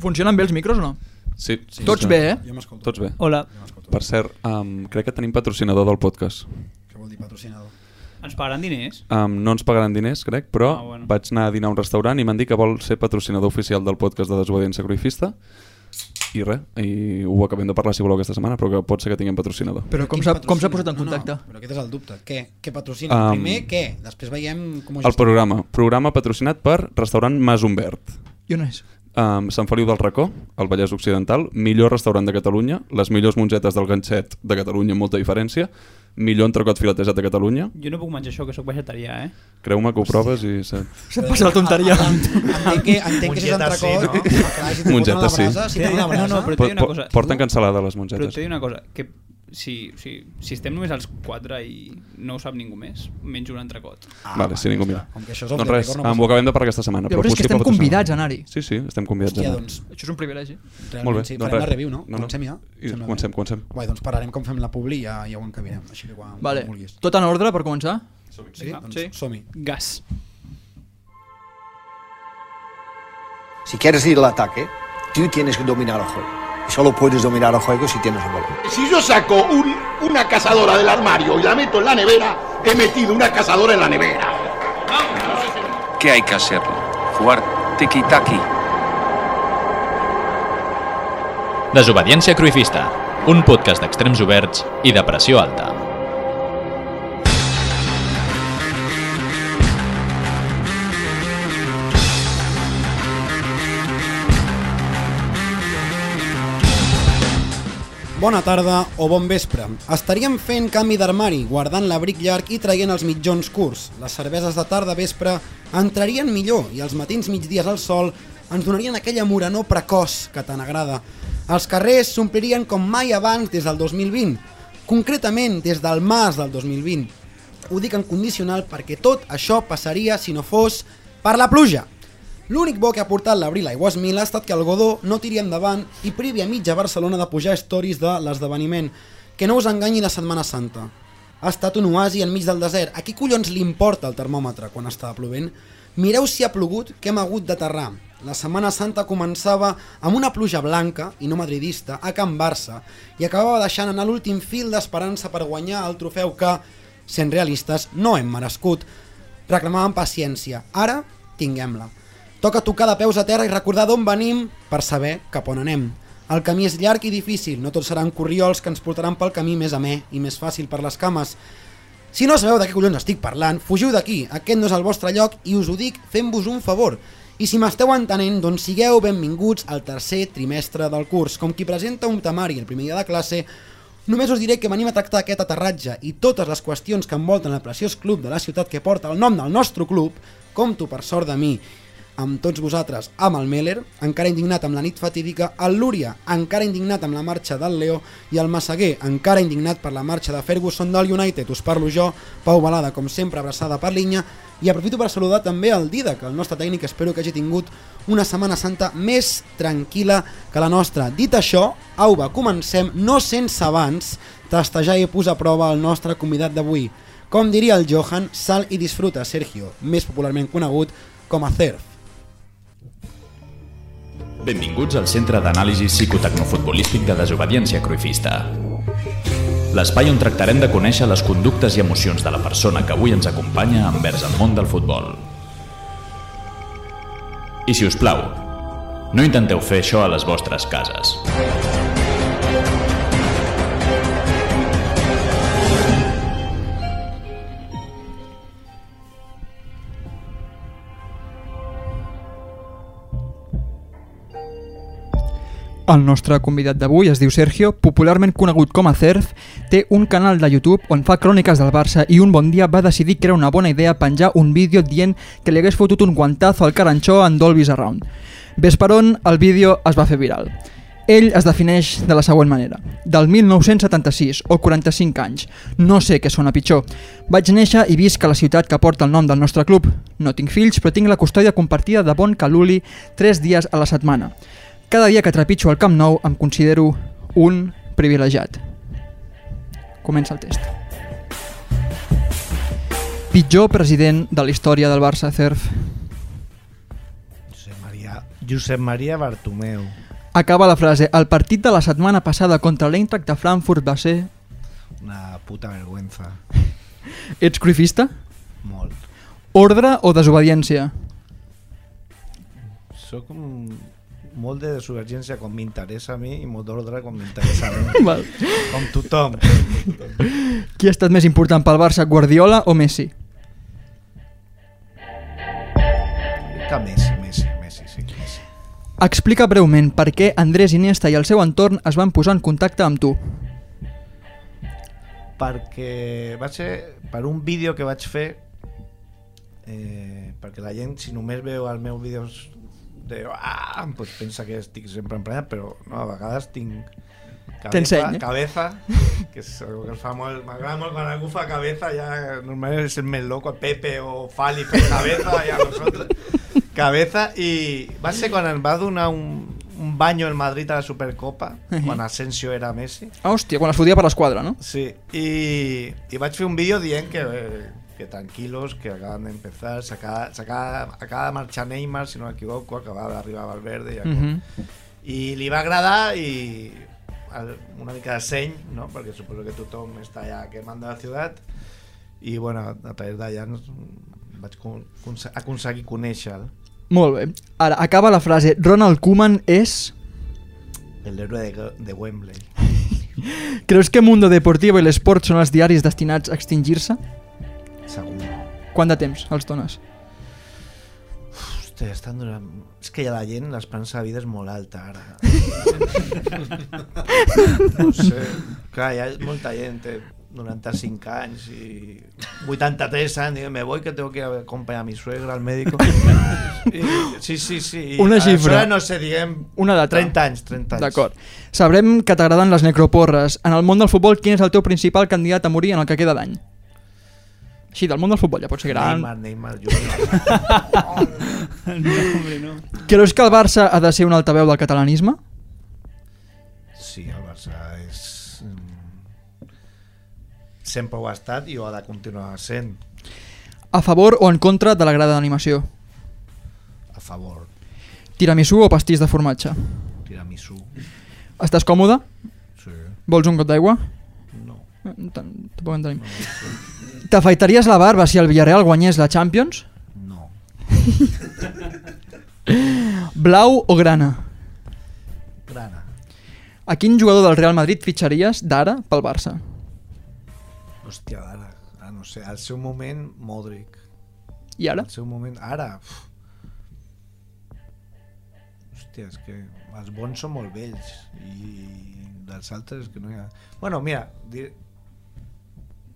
Funcionen bé els micros o no? Sí. Sí, Tots sí. bé, eh? Jo m'escolto. Tots bé. Hola. Jo. Per cert, um, crec que tenim patrocinador del podcast. Què vol dir patrocinador? Ens pagaran diners? Um, no ens pagaran diners, crec, però Ah, bueno. vaig anar a dinar a un restaurant i m'han dit que vol ser patrocinador oficial del podcast de Desobediència Cruifista i res, i ho acabem de parlar si voleu aquesta setmana, però que pot ser que tinguem patrocinador. Però com s'ha com s'ha patrocina? posat en No, no, contacte? però aquest és el dubte. Què? Què patrocina? Um, Primer, què? Després veiem com ho El gestiona. programa. Programa patrocinat per restaurant Mas Humbert. I on és? Um, Sant Feliu del Racó, al Vallès Occidental, millor restaurant de Catalunya, les millors mongetes del ganxet de Catalunya amb molta diferència, millor entrecot filetejat de Catalunya. Jo no puc menjar això, que sóc vegetarià, eh? Creu-me que ho proves i... Se... Se't passa la tonteria. Entenc que, entenc que si és Mongeta sí, entrecot, no? clar, si la sí. brasa, si la No, no, però- t'he dit una cosa. Porten cancel·lada les Però mongetes. t'he dit una cosa, que si, si, si estem només els quatre i no ho sap ningú més, menjo un entrecot. Ah, vale, si ningú mira. Com que això és Doncs res, no em ho acabem de parlar aquesta setmana. Llavors és que estem convidats a anar-hi. Sí, sí, estem convidats Hòstia, a anar. doncs, Això és un privilegi. realment Molt bé, sí. doncs Farem res. la review, no? No, no. Comencem ja? I comencem, comencem. Guai, doncs pararem com fem la publi i ja, ja ho encabirem. Així que quan, Vale. quan vulguis. Tot en ordre per començar? Sí, Vinga, doncs sí. som-hi. Gas. Si quieres ir al ataque, tú tienes que dominar el juego. Solo puedes dominar el juego si tienes un balón. Si yo saco un- una cazadora del armario y la meto en la nevera, he metido una cazadora en la nevera. ¿Qué hay que hacer? Jugar tiki-taki. Desobediència Cruifista, un podcast d'extrems oberts i de pressió alta. Bona tarda o bon vespre. Estaríem fent canvi d'armari, guardant l'abric llarg i traient els mitjons curts. Les cerveses de tarda vespre entrarien millor i els matins migdies al sol ens donarien aquella morenor precoç que tant agrada. Els carrers s'omplirien com mai abans des del 2020, concretament des del març del 2020. Ho dic en condicional perquè tot això passaria si no fos per la pluja. L'únic bo que ha portat l'Abril Aigües Mil ha estat que el Godó no tiri endavant i privi a mitja Barcelona de pujar stories de l'esdeveniment. Que no us enganyi la Setmana Santa. Ha estat un oasi enmig del desert. A qui collons li importa el termòmetre quan estava plovent? Mireu si ha plogut que hem hagut d'aterrar. La Setmana Santa començava amb una pluja blanca, i no madridista, a Can Barça, i acabava deixant anar l'últim fil d'esperança per guanyar el trofeu que, sent realistes, no hem merescut. Reclamàvem paciència. Ara, tinguem-la. Toca tocar de peus a terra i recordar d'on venim per saber cap on anem. El camí és llarg i difícil, no tots seran corriols que ens portaran pel camí més amè i més fàcil per les cames. Si no sabeu de què collons estic parlant, fugiu d'aquí, aquest no és el vostre lloc i us ho dic fent-vos un favor. I si m'esteu entenent, doncs sigueu benvinguts al tercer trimestre del curs. Com qui presenta un temari el primer dia de classe, només us diré que venim a tractar aquest aterratge i totes les qüestions que envolten el preciós club de la ciutat que porta el nom del nostre club, compto per sort de mi, amb tots vosaltres, amb el Meller, encara indignat amb la nit fatídica, el Lúria, encara indignat amb la marxa del Leo, i el Massaguer, encara indignat per la marxa de Ferguson del United, us parlo jo, Pau Balada, com sempre, abraçada per línia, i aprofito per saludar també el Didac, el nostre tècnic, espero que hagi tingut una Setmana Santa més tranquil·la que la nostra. Dit això, au va, comencem, no sense abans tastejar i posar a prova el nostre convidat d'avui. Com diria el Johan, sal i disfruta Sergio, més popularment conegut com a Cerf. Benvinguts al Centre d'Anàlisi Psicotecnofutbolístic de Desobediència Cruifista. L'espai on tractarem de conèixer les conductes i emocions de la persona que avui ens acompanya envers el món del futbol. I si us plau, no intenteu fer això a les vostres cases. El nostre convidat d'avui es diu Sergio, popularment conegut com a Cerf, té un canal de YouTube on fa cròniques del Barça i un bon dia va decidir que era una bona idea penjar un vídeo dient que li hagués fotut un guantazo al caranxó en Dolby's Around. Ves per on, el vídeo es va fer viral. Ell es defineix de la següent manera. Del 1976, o 45 anys. No sé què sona pitjor. Vaig néixer i visc a la ciutat que porta el nom del nostre club. No tinc fills, però tinc la custòdia compartida de Bon Caluli 3 dies a la setmana. Cada dia que trepitjo al Camp Nou em considero un privilegiat. Comença el test. Pitjor president de la història del Barça, Cerf. Josep Maria, Josep Maria Bartomeu. Acaba la frase. El partit de la setmana passada contra l'Eintracht de Frankfurt va ser... Una puta vergüenza. Ets cruifista? Molt. Ordre o desobediència? Soc un... molt de desobediència quan m'interessa a mi i molt d'ordre quan m'interessa a mi. Val. Com tothom. Qui ha estat més important pel Barça, Guardiola o Messi? Que Messi, Messi, Messi, sí, Messi. Explica breument per què Andrés Iniesta i el seu entorn es van posar en contacte amb tu. perquè va ser per un vídeo que vaig fer eh, perquè la gent si només veu els meus vídeos de ah, pues pensa que estic sempre emprenyat però no, a vegades tinc eh? cabeza que és algo que es fa molt m'agrada molt quan algú fa cabeza ja normalment és el més loco Pepe o Fali fer cabeza i a nosotros cabeza i va ser quan em va donar un, un banyo el Madrid a la Supercopa Mhm. quan Asensio era Messi Ah, hòstia, quan es fotia per l'esquadra, no? Sí, i, i vaig fer un vídeo dient que, que tranquilos, que acaban de empezar, se acaba, se acaba, acaba de marxar Neymar, si no m'equivoco, acaba d'arribar Valverde, i, Mhm. i li va agradar i el- una mica de seny, no? perquè suposo que tothom està allà que manda la ciutat i bueno, a través d'allà vaig con- conse- aconseguir conèixer-lo. Molt bé. Ara, acaba la frase. Ronald Koeman és... El héroe de, de Wembley. Creus que Mundo Deportivo i l'esport són els diaris destinats a extingir-se? Segur. Quant de temps els dones? Hòstia, estan durant... És que ja la gent, l'esperança de vida és molt alta ara. no sé. Clar, hi ha molta gent, té 95 anys i 83 anys, digo, me voy que tengo que acompañar a mi suegra al médico. I, sí, sí, sí. I Una xifra. No sé, diguem... Una data. 30 anys, 30 anys. D'acord. Sabrem que t'agraden les necroporres. En el món del futbol, quin és el teu principal candidat a morir en el que queda d'any? Així, del món del futbol, ja pot ser gran. Neymar, Neymar Junior. No, hombre, no. Creus que el Barça ha de ser un altaveu del catalanisme? Sí, el Barça és... mm, Sempre ho ha estat i ho ha de continuar sent. A favor o en contra de la grada d'animació? A favor. Tiramisú o pastís de formatge? Tiramisú. Estàs còmode? Sí. Vols un got d'aigua? No. Eh, Tampoc en tenim. T'afaitaries la barba si el Villarreal guanyés la Champions? No. Blau o grana? Grana. A quin jugador del Real Madrid fitxaries d'ara pel Barça? Hòstia, ara, ara no sé, al seu moment Modric. I ara? Al seu moment, ara... uf. Hòstia, és que els bons són molt vells i dels altres que no hi ha... Bueno, mira, dir...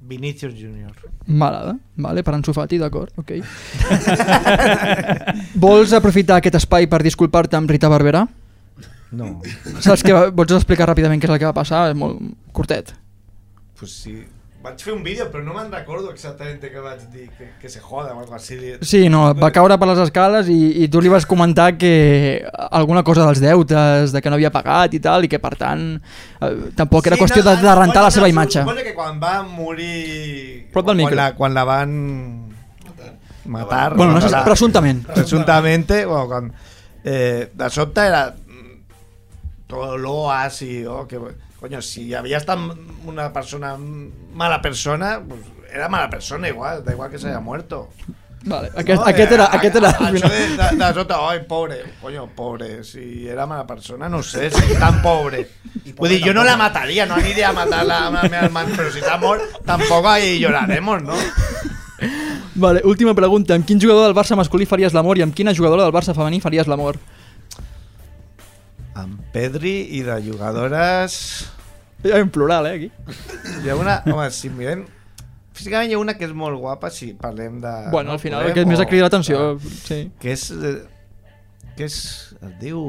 Vinicius Junior. M'agrada, vale, per Ansu Fati, d'acord, ok. Vols aprofitar aquest espai per disculpar-te amb Rita Barberà? No. Saps que vols explicar ràpidament què és el que va passar? És molt curtet. Pues sí. Vaig fer un vídeo, però no me'n recordo exactament què vaig dir, que, que se joda o algo així. Sí, no, va caure per les escales i, i tu li vas comentar que alguna cosa dels deutes, de que no havia pagat i tal, i que per tant eh, tampoc era qüestió de, de rentar la seva imatge. Suposo que quan va morir... Prop del quan, micro. la, quan la van matar... Bueno, no sé, la- presumptament. Presuntamente, bueno, quan, eh, de sobte era mm, todo loas y... Oh, que, coño, si havia estat una persona mala persona, pues era mala persona igual, da igual que se haya muerto. Vale, aquest, aquest era... Eh, Aquest era a- Això de, de, de sota, ai, pobre, coño, pobre, si era mala persona, no sé, si tan pobre. Vull dir, jo no la mataria, no aniria a matar-la la meva mans, però si està mort, tampoc ahí lloraremos, no? Vale, última pregunta. Amb quin jugador del Barça masculí faries l'amor i amb quina jugadora del Barça femení faries l'amor? Amb Pedri i de jugadores... En plural, eh, aquí. Hi ha una... Home, si mirem... Físicament hi ha una que és molt guapa si parlem de... Bueno, al final, Podem que més ha cridat l'atenció, sí. Que és... eh, Que és... Es diu...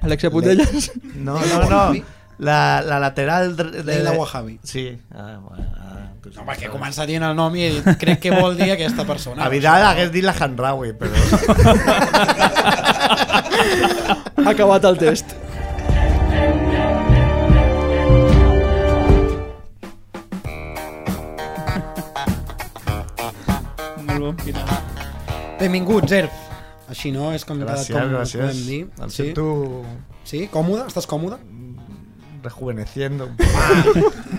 Alexia Putellas? No, no, no. La, la lateral... De, Leila Wahabi. Sí. Ah, bueno, ah, pues No, perquè comença dient el nom i crec que vol dir aquesta persona. A Vidal hagués dit la Hanraui, però... Ha acabat el test. Molt bon final. Benvinguts, Erf. Així, no? És com Gràcies, com gràcies. podem dir. Em Sí? sento sí? Còmode? Estàs còmode? Rejuveneciendo.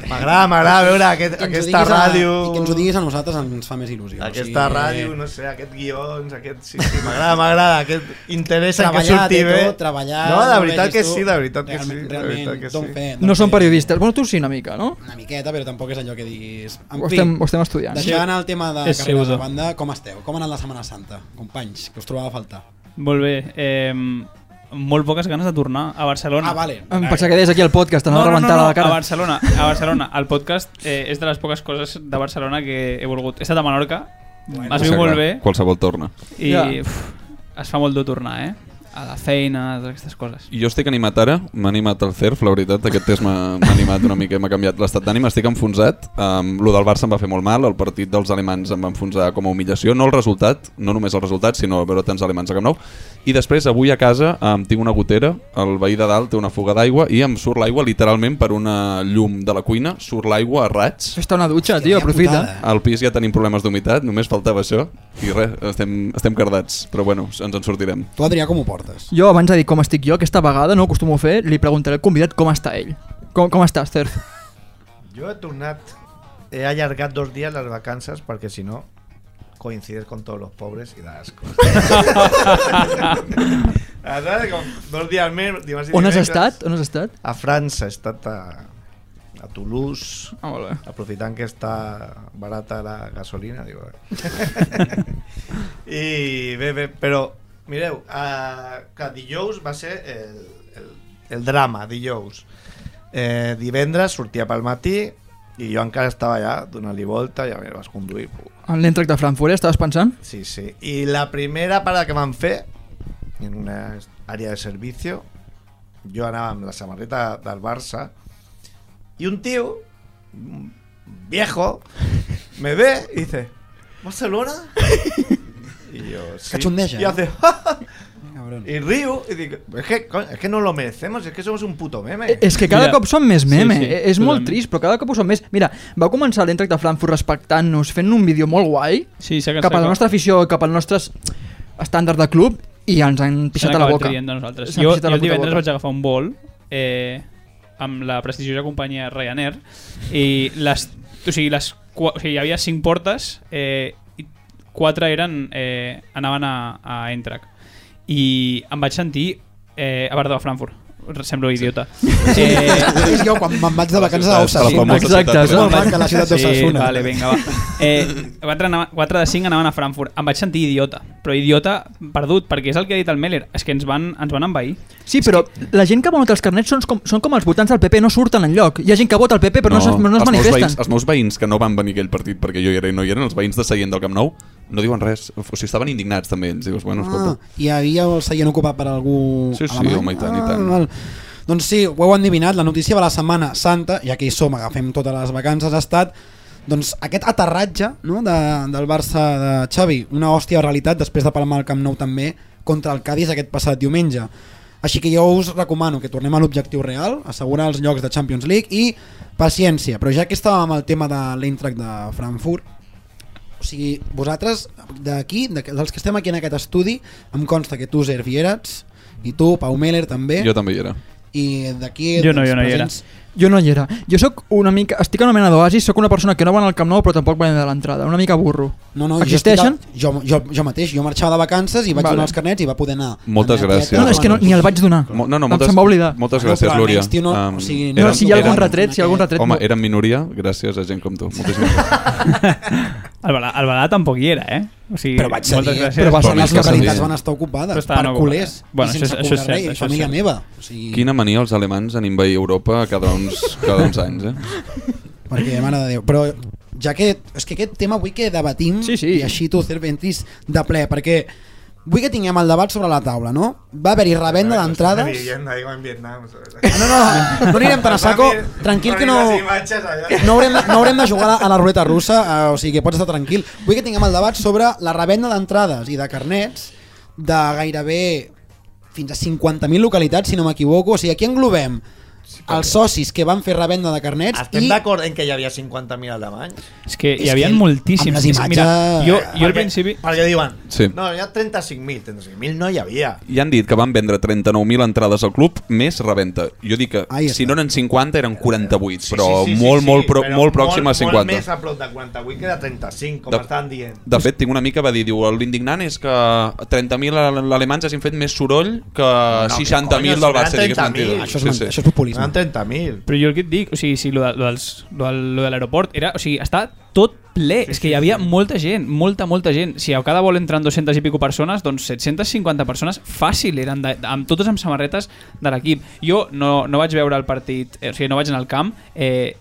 M'agrada, m'agrada veure aquest, Que aquesta diguis a- ràdio... I que ens ho diguis a nosaltres ens fa més il·lusió. Aquesta o sigui, ràdio, no sé, aquests guions, aquest... Sí, sí, m'agrada, m'agrada, aquest interès en que surti bé. tot, treballat, No, de veritat que sí, de veritat que sí. Realment, de realment, veritat que don sí. fe, No són periodistes. Bueno, tu sí una mica, no? Una miqueta, però tampoc és allò que diguis... En Ho estem, ho estem estudiant. deixant el tema de pseudo. de banda, com esteu? Com ha anat la Setmana Santa? Companys, que us trobava a faltar. Molt bé. Eh, molt poques ganes de tornar a Barcelona. Ah, vale. Em pensava que deies aquí al podcast, t'anava No, a no, no, no, la cara. a Barcelona, a Barcelona. El podcast eh, és de les poques coses de Barcelona que he volgut. He estat a Menorca, bueno, es viu molt bé Qualsevol torna. i Ja. uf, es fa molt dur tornar, eh? A la feina, totes aquestes coses. I jo estic animat ara, m'ha animat el CERF, la veritat, aquest test m'ha animat una mica, m'ha canviat l'estat d'ànim, estic enfonsat, um, lo del Barça em va fer molt mal, el partit dels alemans em va enfonsar com a humiliació, no el resultat, no només el resultat, sinó veure tants alemans a Camp Nou, i després avui a casa um, tinc una gotera, el veí de dalt té una fuga d'aigua i em surt l'aigua literalment per una llum de la cuina, surt l'aigua a raigs, Fes-te una dutxa, tio, aprofita. al pis ja tenim problemes d'humitat, només faltava això, i res, estem, estem cardats, però bueno, ens en sortirem. Tu, Adrià, com ho portes? Jo, abans de dir com estic jo, aquesta vegada no acostumo a fer, li preguntaré al convidat com està ell. Com, com estàs, Cerf? Jo he tornat, he allargat dos dies les vacances perquè si no coincides con todos los pobres y da asco. Aleshores, com dos dies més... dimarts i On has dimecres, estat? On has estat? A França, he estat a, a Toulouse, Ah, molt bé. aprofitant que està barata la gasolina, digo. eh. I bé, bé, però mireu, uh, que dijous va ser el, el, el drama, dijous. Eh, divendres sortia pel matí i jo encara estava allà donant-li volta, ja me vas conduir. En l'entrac de Frankfurt, estaves pensant? Sí, sí. I la primera parada que van fer en una àrea de servicio jo anava amb la samarreta del Barça i un tio un viejo me ve y dice ¿Barcelona? y yo sí. Cachondeja, y ¿no? hace Cabrón. y río y digo es que, coño, es que no lo merecemos es que somos un puto meme Eh, És que cada Mira, cop som més meme, sí, sí, eh, és molt totalment. trist, però cada cop ho som més. Mira, va començar l'entrac de Frankfurt respectant-nos, fent un vídeo molt guai, Sí, sé que cap a la nostra afició, cap al nostre estàndard de club, i ens han pixat a la boca. De nosaltres. S'han Jo, pixat a jo la el puta divendres boca. vaig agafar un vol eh, amb la prestigiosa companyia Ryanair i les, o sigui, les, o sigui, hi havia cinc portes eh, i quatre eren, eh, anaven a, a Eintracht i em vaig sentir eh, a perdó, a Frankfurt semblo idiota eh, És jo quan me'n vaig de vacances a Osasuna. famosa Exacte, és molt maca la ciutat d'Osasuna. Sí, vale, vinga, va. Eh, 4, anava, 4 de 5 anaven a Frankfurt. Em vaig sentir idiota, però idiota perdut, perquè és el que ha dit el Meller, és que ens van, ens van envair. Sí, però la gent que vota els carnets són com, són com els votants del PP, no surten en lloc. Hi ha gent que vota el PP però no, no, no es els meus, veïns, els meus veïns que no van venir aquell partit perquè jo hi era i no hi eren, els veïns de Seient del Camp Nou, no diuen res. O sigui, estaven indignats també ells. Dius, bueno, Ah, escolta. hi havia el seient ocupat per algú Sí, sí, alemany? home, i tant, i tant. val. Doncs sí, ho heu endivinat, la notícia de la Setmana Santa, que hi som, agafem totes les vacances, ha estat doncs, aquest aterratge no, de, del Barça de Xavi, una hòstia de realitat després de palmar el Camp Nou també contra el Cádiz aquest passat diumenge. Així que jo us recomano que tornem a l'objectiu real, assegurar els llocs de Champions League i paciència, però ja que estàvem amb el tema de l'Eintracht de Frankfurt, o sigui, vosaltres d'aquí, de- dels que estem aquí en aquest estudi, em consta que tu, Zerf, hi eres, i tu, Pau Meller, també, Jo també hi era. i d'aquí... Jo no, jo no hi era. Jo no hi era. Jo sóc una mica... Estic en una mena d'oasis, sóc una persona que no va anar al Camp Nou però tampoc va anar de l'entrada. Una mica burro. No, no, Existeixen? Jo, estic, jo, jo, jo mateix, jo marxava de vacances i vaig Vale. donar els carnets i va poder anar. Moltes La meva gràcies. tieta, No, és que no, ni el vaig donar. Mo- No, no, Em moltes, se'n va oblidar. moltes gràcies, però Lúria. almenys, tio, no, Um, o sigui, No, Eren- si hi ha algun eren- retret, si hi ha algun retret... Home, no. eren minoria gràcies a gent com tu. Moltíssimes gràcies. El Balà, el Balà tampoc hi era, eh? O sigui, Però vaig moltes cedir, gràcies. Però va però ser les que localitats cedir. van estar ocupades Però estaven per ocupades. culers Bueno, i sense això és- això és cobrar res, cert, i això és família cert. meva. O sigui, Quina mania els alemans en invair Europa cada uns, cada uns anys, eh? Perquè, mare de Déu. Però ja que... És que aquest tema vull que debatim Sí, sí. i així tu, Cerf, entris de ple, perquè vull que tinguem el debat sobre la taula, no? Va haver-hi revenda d'entrades... Vietnam. ¿sabes? No, no, no anirem tan a saco. Tranquil que no... No haurem, no haurem de jugar a la ruleta russa, eh, o sigui que pots estar tranquil. Vull que tinguem el debat sobre la revenda d'entrades i de carnets de gairebé fins a 50.000 localitats, si no m'equivoco. O sigui, aquí englobem els socis que van fer revenda de carnets Estem i d'acord en que hi havia 50.000 alemanys? És que hi havia que moltíssims. amb les És- Mira, imatges- jo, jo al Perquè- principi... Perquè diuen, Sí. no, hi ha 35.000, 35.000 no hi havia. I han dit que van vendre 39.000 entrades al club més reventa. Jo dic que Ahí si no eren 50 eren 48, Sí, però sí, sí, molt, sí, molt, pro, però molt pròxim a 50. Molt més a prop de 48 que de 35, com De- estan dient. De fet, tinc una amiga que va dir, diu, l'indignant és que 30.000 alemanys hagin fet més soroll que No, 60.000 que del Barça. si Dic, és eren mentida. 30.000. això és, sí, sí. això és populisme. Eren 30.000. Però jo el que et dic, o sigui, si lo, de, lo, dels, lo, del, lo de l'aeroport era, o sigui, està tot ple, és que hi havia molta gent, molta, molta gent. Si a cada vol entren 200 i pico persones, doncs 750 persones fàcil eren, de, amb totes amb samarretes de l'equip. Jo no, no vaig veure el partit, eh, o sigui, no vaig anar al camp, eh,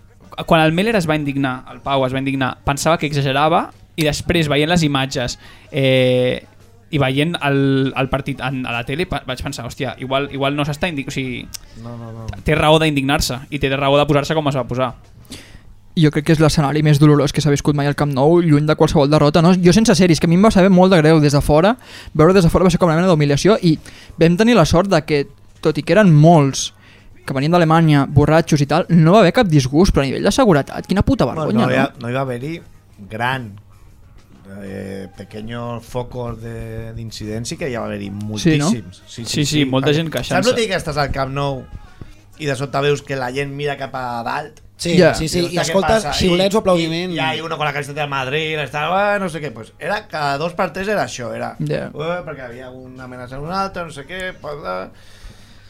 quan el Meller es va indignar, el Pau es va indignar, pensava que exagerava i després veient les imatges eh, i veient el, el partit en, a la tele vaig pensar, hòstia, igual, igual no s'està indignant, o sigui, No, no, no. té raó d'indignar-se i té raó de posar-se com es va posar. jo crec que és l'escenari més dolorós que s'ha viscut mai al Camp Nou, lluny de qualsevol derrota. No? Jo sense sèries, que a mi em va saber molt de greu des de fora, veure des de fora va ser com una mena d'humiliació i vam tenir la sort de que, tot i que eren molts que venien d'Alemanya, borratxos i tal, no va haver cap disgust, però a nivell de seguretat, quina puta Bueno, vergonya, no, no? había- no iba a haver gran eh, pequeños focos de- d'incidència que hi va haver-hi moltíssims. Sí, sí, molta gent queixant-se. Saps el que estàs al Camp Nou i de sobte veus que la gent mira cap a dalt? Sí, Ja. sí, sí, i "Hòstia, què escoltes passa?" xiulets I- o aplaudiment. I, i hay uno con la camiseta del Madrid, estava, no sé què, pues era cada dos per tres era això, era Ja. "Ué, perquè havia una amenaça en un altre, no sé què, pues,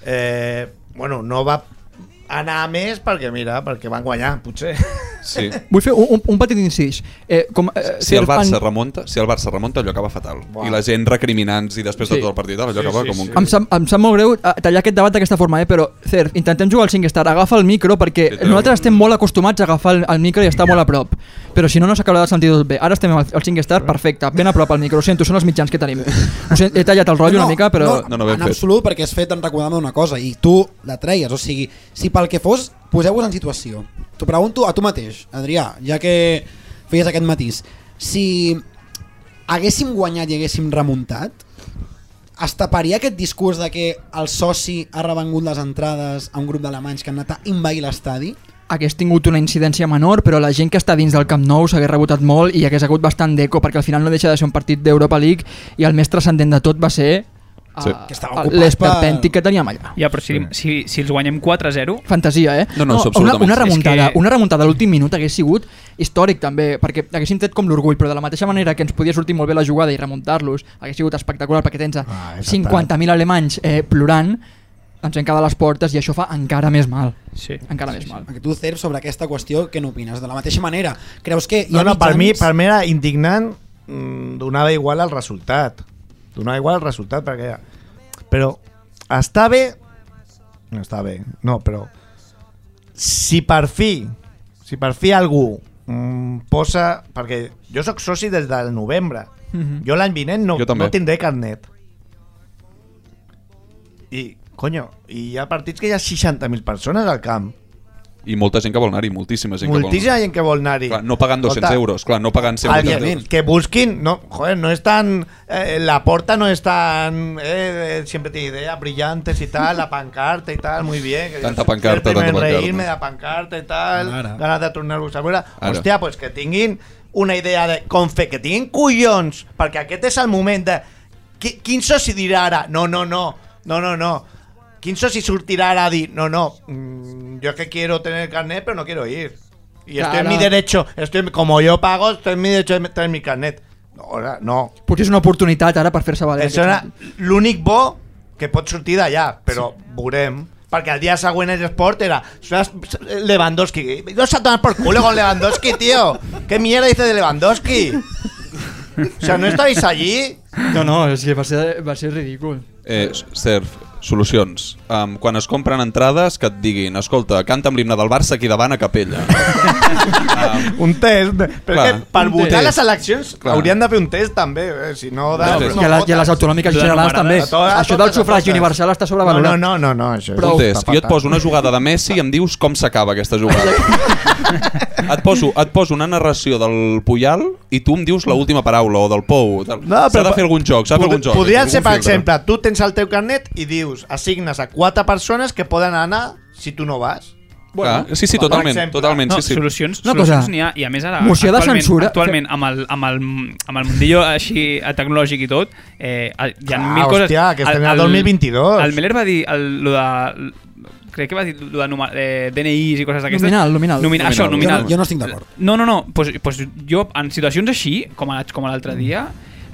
eh, bueno, no va anar a més perquè, mira, perquè van guanyar, potser. Sí. Vull fer un, un, un petit incís. Eh, com, eh, Si el Barça en- remunta, si el Barça remunta, allò acaba fatal. Buah. I la gent recriminants i després Sí. de tot el partit, allò Sí, acaba sí, com un... sí. Em sap, em sap molt greu eh, tallar aquest debat d'aquesta forma, eh? però Cerf, intentem jugar al 5 Star, agafa el micro perquè Sí, nosaltres estem molt acostumats a agafar el, el micro i estar molt a prop però si no, no s'acabarà de sentir tot bé ara estem al, al 5 Star, perfecte, ben a prop al micro ho sento, són els mitjans que tenim Ho sent, he tallat el rotllo una mica, però No, no, ben en fet. absolut, perquè has fet en recordar una cosa i tu la treies, o sigui, si pel que fos, poseu-vos en situació. T'ho pregunto a tu mateix, Adrià, ja que feies aquest matís. Si haguéssim guanyat i haguéssim remuntat, es taparia aquest discurs de que el soci ha revengut les entrades a un grup d'alemanys que han anat a invair l'estadi? hagués tingut una incidència menor, però la gent que està dins del Camp Nou s'hagués rebotat molt i hagués hagut bastant d'eco, perquè al final no deixa de ser un partit d'Europa League i el més transcendent de tot va ser Sí. uh, Que estava ocupat l'esperpèntic que teníem allà. Ja, però si, si, si els guanyem 4-0, Fantasia, eh? No, no, una, absolutament una cert. remuntada, que- una remuntada a l'últim minut hagués sigut històric també, perquè haguéssim tret com l'orgull, però de la mateixa manera que ens podia sortir molt bé la jugada i remuntar-los, hagués sigut espectacular perquè tens Ah, és 50.000 alemanys eh, plorant, ens hem quedat a les portes i això fa encara més mal. sí. Encara més mal. Perquè tu, Cerf, sobre aquesta qüestió, què n'opines? De la mateixa manera, creus que No, no, per mi, per mi era indignant, mm, donava igual el resultat. Donava igual el resultat, perquè... Però està bé... No està bé, no, però... Si per fi, si per fi algú mm, posa... Perquè jo sóc soci des del novembre. Mhm. Jo l'any vinent no, Jo també. no tindré carnet. I, conyo, i hi ha partits que hi ha 60.000 persones al camp. I molta gent que vol anar-hi, moltíssima gent Moltíssima que gent que vol anar-hi. vol. Clar, no pagant 200 Escolta, euros, clar, no pagant 180 Alguien, euros. que busquin, no, joder, no es tan, eh, la porta no es tan, eh, siempre tiene ideas brillantes y tal, la pancarta y tal, muy bien. Que Tanta pancarta, tanta pancarta. reírme de la pancarta y tal, Ara. ganas de tornar-vos a veure. Ara. Hòstia, pues que tinguin una idea de com fer, que tinguin collons, perquè aquest és el moment de... Qui, quin soci dirà ara? No, no, no, no, no, no. Quin soci sortirà ara a dir, no, no, mm, yo que quiero tener carnet, pero no quiero ir. Y estoy en mi derecho, estoy, como yo pago, estoy en mi derecho de tener mi carnet. No, ahora, no. Potser és una oportunitat ara per fer-se valer. Això era l'únic bo que pot sortir d'allà, però veurem. Perquè el dia següent el Sport era "Suenas- Lewandowski. Tomar por culo con Lewandowski, tío. ¿Qué mierda dice de Lewandowski? O sea, ¿no estáis allí? No, no, és que va ser, va ser ridícul. Eh, Cerf, solucions. Um, quan es compren entrades, que et diguin, escolta, canta'm l'himne del Barça aquí davant a capella. um, Un test. Però Clar, que per un votar test. les eleccions Clar. haurien de fer un test també, eh? si no... De, No, no, però- I a, les, I a les autonòmiques generals també. A totes, a Això del sufragi universal està no, sobrevalorat. no, no, no, no, això un Prou. test. Jo et poso una jugada de Messi i em dius com s'acaba aquesta jugada. et, poso, et poso una narració del Puyal i tu em dius l'última paraula, o del Pou. Tal. No, s'ha de fer algun joc, s'ha de fer algun joc. Algun ser, per exemple, tu tens el teu carnet i dius, assignes a quatre persones que poden anar si tu no vas? Bueno, sí, sí, per totalment, exemple. totalment, No, sí, sí. solucions, Una solucions cosa, n'hi ha, i a més ara... moció de actualment, censura- Actualment, amb el, amb el, amb el mundillo així eh, tecnològic i tot, eh, hi ha Clar, mil coses... hòstia, que estem al 2022. El Meller va dir el, lo de... Crec que va dir lo de eh, DNIs i coses d'aquestes. Nominal, nominal. Nomina, Això, Jo nominal. no, jo no estic d'acord. No, no, no. Pues, pues jo, en situacions així, com, a, com a l'altre dia,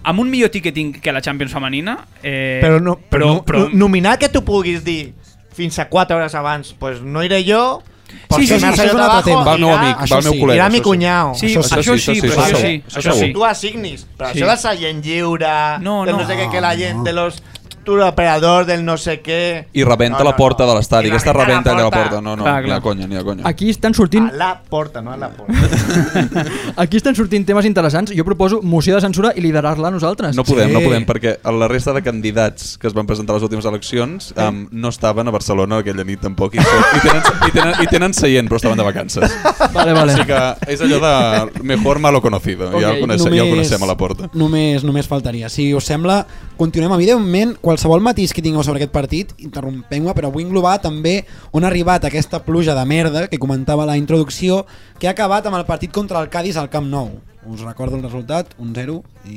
amb un millor ticketing que la Champions femenina... Eh, Però, no, però, però, però, no, nominar que tu puguis dir fins a 4 hores abans, pues no iré jo, Sí, sí, sí, això és un altre tema. Va el meu irá- amic, va el meu col·lega. irà mi cunyau. Sí, Això això, sí, això, sí, això sí, però això sí, això sí. Tu assignis, però Sí. això de seient lliure, No, de no. no sé què, que la gent de los tour operador del no sé què... I rebenta No, no, la porta no. de l'estadi. I Aquesta rebenta allà a la porta. No, no, Clar, ni a clar. conya, ni a conya. Aquí estan sortint A la porta, no a la porta. aquí estan sortint temes interessants. Jo proposo moció de censura i liderar-la nosaltres. No podem, Sí. no podem, perquè la resta de candidats que es van presentar a les últimes eleccions um, no estaven a Barcelona aquella nit tampoc i, i, tenen, i, tenen, i tenen seient, però estaven de vacances. Vale, vale. Així que és allò de mejor malo conocido. ja, el coneixem, ja el coneixem a la porta. Només, només faltaria. Si us sembla, continuem. Evidentment, qualsevol matís que tingueu sobre aquest partit, interrompem-me, però vull englobar també on ha arribat aquesta pluja de merda que comentava a la introducció, que ha acabat amb el partit contra el Cádiz al Camp Nou. Us recordo el resultat, un 0 i...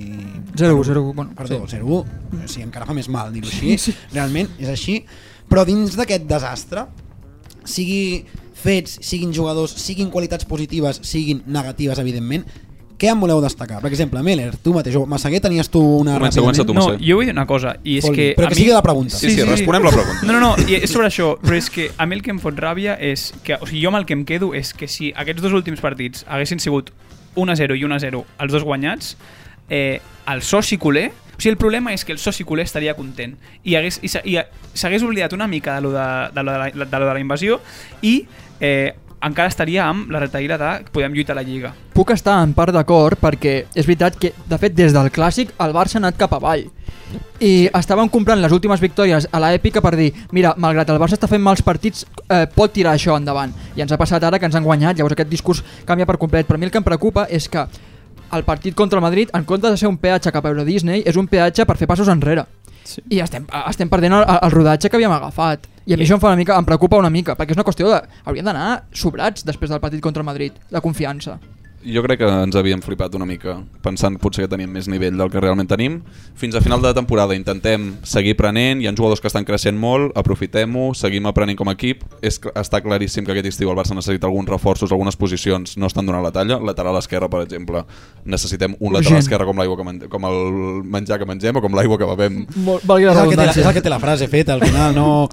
0 0 bueno, Perdó, sí. 0-1. Sí, encara fa més mal dir-ho així. Realment, és així. Però dins d'aquest desastre, sigui fets, siguin jugadors, siguin qualitats positives, siguin negatives, evidentment, què en voleu destacar? Per exemple, Meller, tu mateix, o Massaguer, tenies tu una... Comença, comença tu, No, jo vull dir una cosa, i és Vol que... però a que mi... sigui la pregunta. Sí, sí, responem la pregunta. No, no, no, i és sobre això, però és que a mi el que em fot ràbia és que, o sigui, jo amb el que em quedo és que si aquests dos últims partits haguessin sigut 1-0 i 1-0, els dos guanyats, eh, el soci culer, o sigui, el problema és que el soci culer estaria content i hagués- i s'hagués oblidat una mica de lo de, de, lo de, la, de, lo de la invasió i eh, encara estaria amb la retaïra de podem lluitar a la Lliga. Puc estar en part d'acord perquè és veritat que, de fet, des del clàssic el Barça ha anat cap avall. I estàvem comprant les últimes victòries a l'èpica per dir, mira, malgrat el Barça està fent mals partits, eh, pot tirar això endavant. I ens ha passat ara que ens han guanyat. Llavors aquest discurs canvia per complet, però a mi el que em preocupa és que el partit contra el Madrid en comptes de ser un peatge cap a Euro Disney és un peatge per fer passos enrere Sí. i estem, estem perdent el, el rodatge que havíem agafat i a mi I- això em, fa una mica, em preocupa una mica perquè és una qüestió de... hauríem d'anar sobrats després del partit contra el Madrid, de confiança Jo crec que ens havíem flipat una mica pensant potser que teníem més nivell del que realment tenim. Fins a final de temporada intentem seguir prenent, hi ha jugadors que estan creixent molt, aprofitem-ho, seguim aprenent com a equip. És, està claríssim que aquest estiu el Barça necessita alguns reforços, algunes posicions no estan donant la talla. Lateral esquerre, per exemple, necessitem un lateral Urgent. esquerre com l'aigua que com el menjar que mengem o com l'aigua que bevem. És el, que té, és el que té la frase feta, al final, no...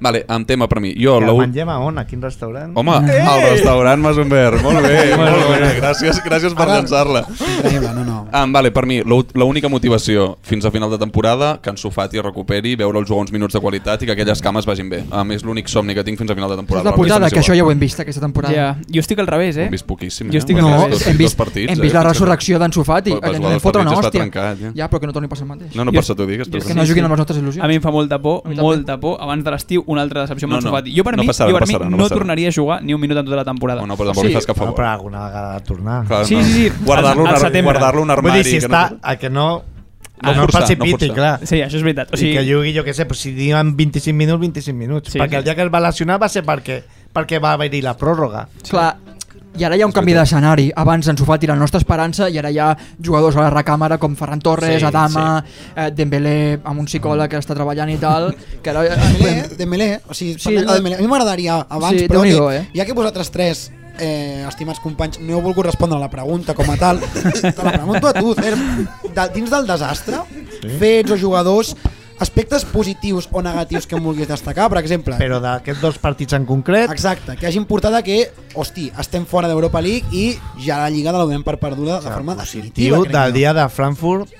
Vale, amb tema per mi. Jo, Que la, mengem a on? A quin restaurant? Home, al restaurant Masumber, molt bé, molt bé, gràcies, gràcies per llançar-la. No, no. Ah, vale, per mi, l'ú- l'única motivació fins a final de temporada que en Sofati recuperi, veure el jugar uns minuts de qualitat i que aquelles cames vagin bé. A més, l'únic somni que tinc fins a final de És temporada. la resta putada, que això ja ho hem vist aquesta temporada. Ja, jo estic al revés, eh? hem vist poquíssim. Jo eh? estic Hem al No, revés. dos- hem dos vist, partits, hem eh? vist la Fins a- resurrecció d'en Sofati, dos fotre una hòstia. trencat, ja. Ja, però que no torni a passar el mateix. No, no això t'ho digues. és que no juguin amb les nostres il·lusions. A mi em fa molta por, molta por, abans de l'estiu, una altra decepció amb No, no. Sofati. Jo per No mi, passarà, jo no per mi passarà, no no, passarà. tornaria a jugar ni un minut en tota la temporada. Oh, no, però tampoc Sí. li fas cap No, favor. però alguna vegada ha de tornar. Clar, Sí, no. sí, sí. Guardar-lo Al- un al ar- setembre. guardar-lo un Vull armari. dir, si que està, no... a que no... No no, forçar, no no forçar. clar. Sí, això és veritat. O sigui, sigui, que jugui, jo què sé, pues si diuen 25 minuts, 25 minuts. Sí, perquè sí. el dia que es va lesionar va ser perquè, perquè va haver-hi la pròrroga. Clar, i ara hi ha un canvi d'escenari. Abans en Sofati era la nostra esperança i ara hi ha jugadors a la recàmera com Ferran Torres, Sí, Adama, eh, Dembélé amb un psicòleg que està treballant i tal, que ara... eh, Dembélé, Dembélé, o sigui, Sí, sí, la- Dembélé. a mi m'agradaria abans, Sí, però que, eh? ja que vosaltres tres, eh, estimats companys, no heu volgut respondre a la pregunta com a tal, te la pregunto a tu, Cer, de, dins del desastre, sí? fets o jugadors, aspectes positius o negatius que em vulguis destacar, per exemple, Però d'aquests dos partits en concret, Exacte, que hagin portat a que, hosti, estem fora d'Europa League i ja la Lliga la donem per perduda de forma definitiva. del dia de Frankfurt,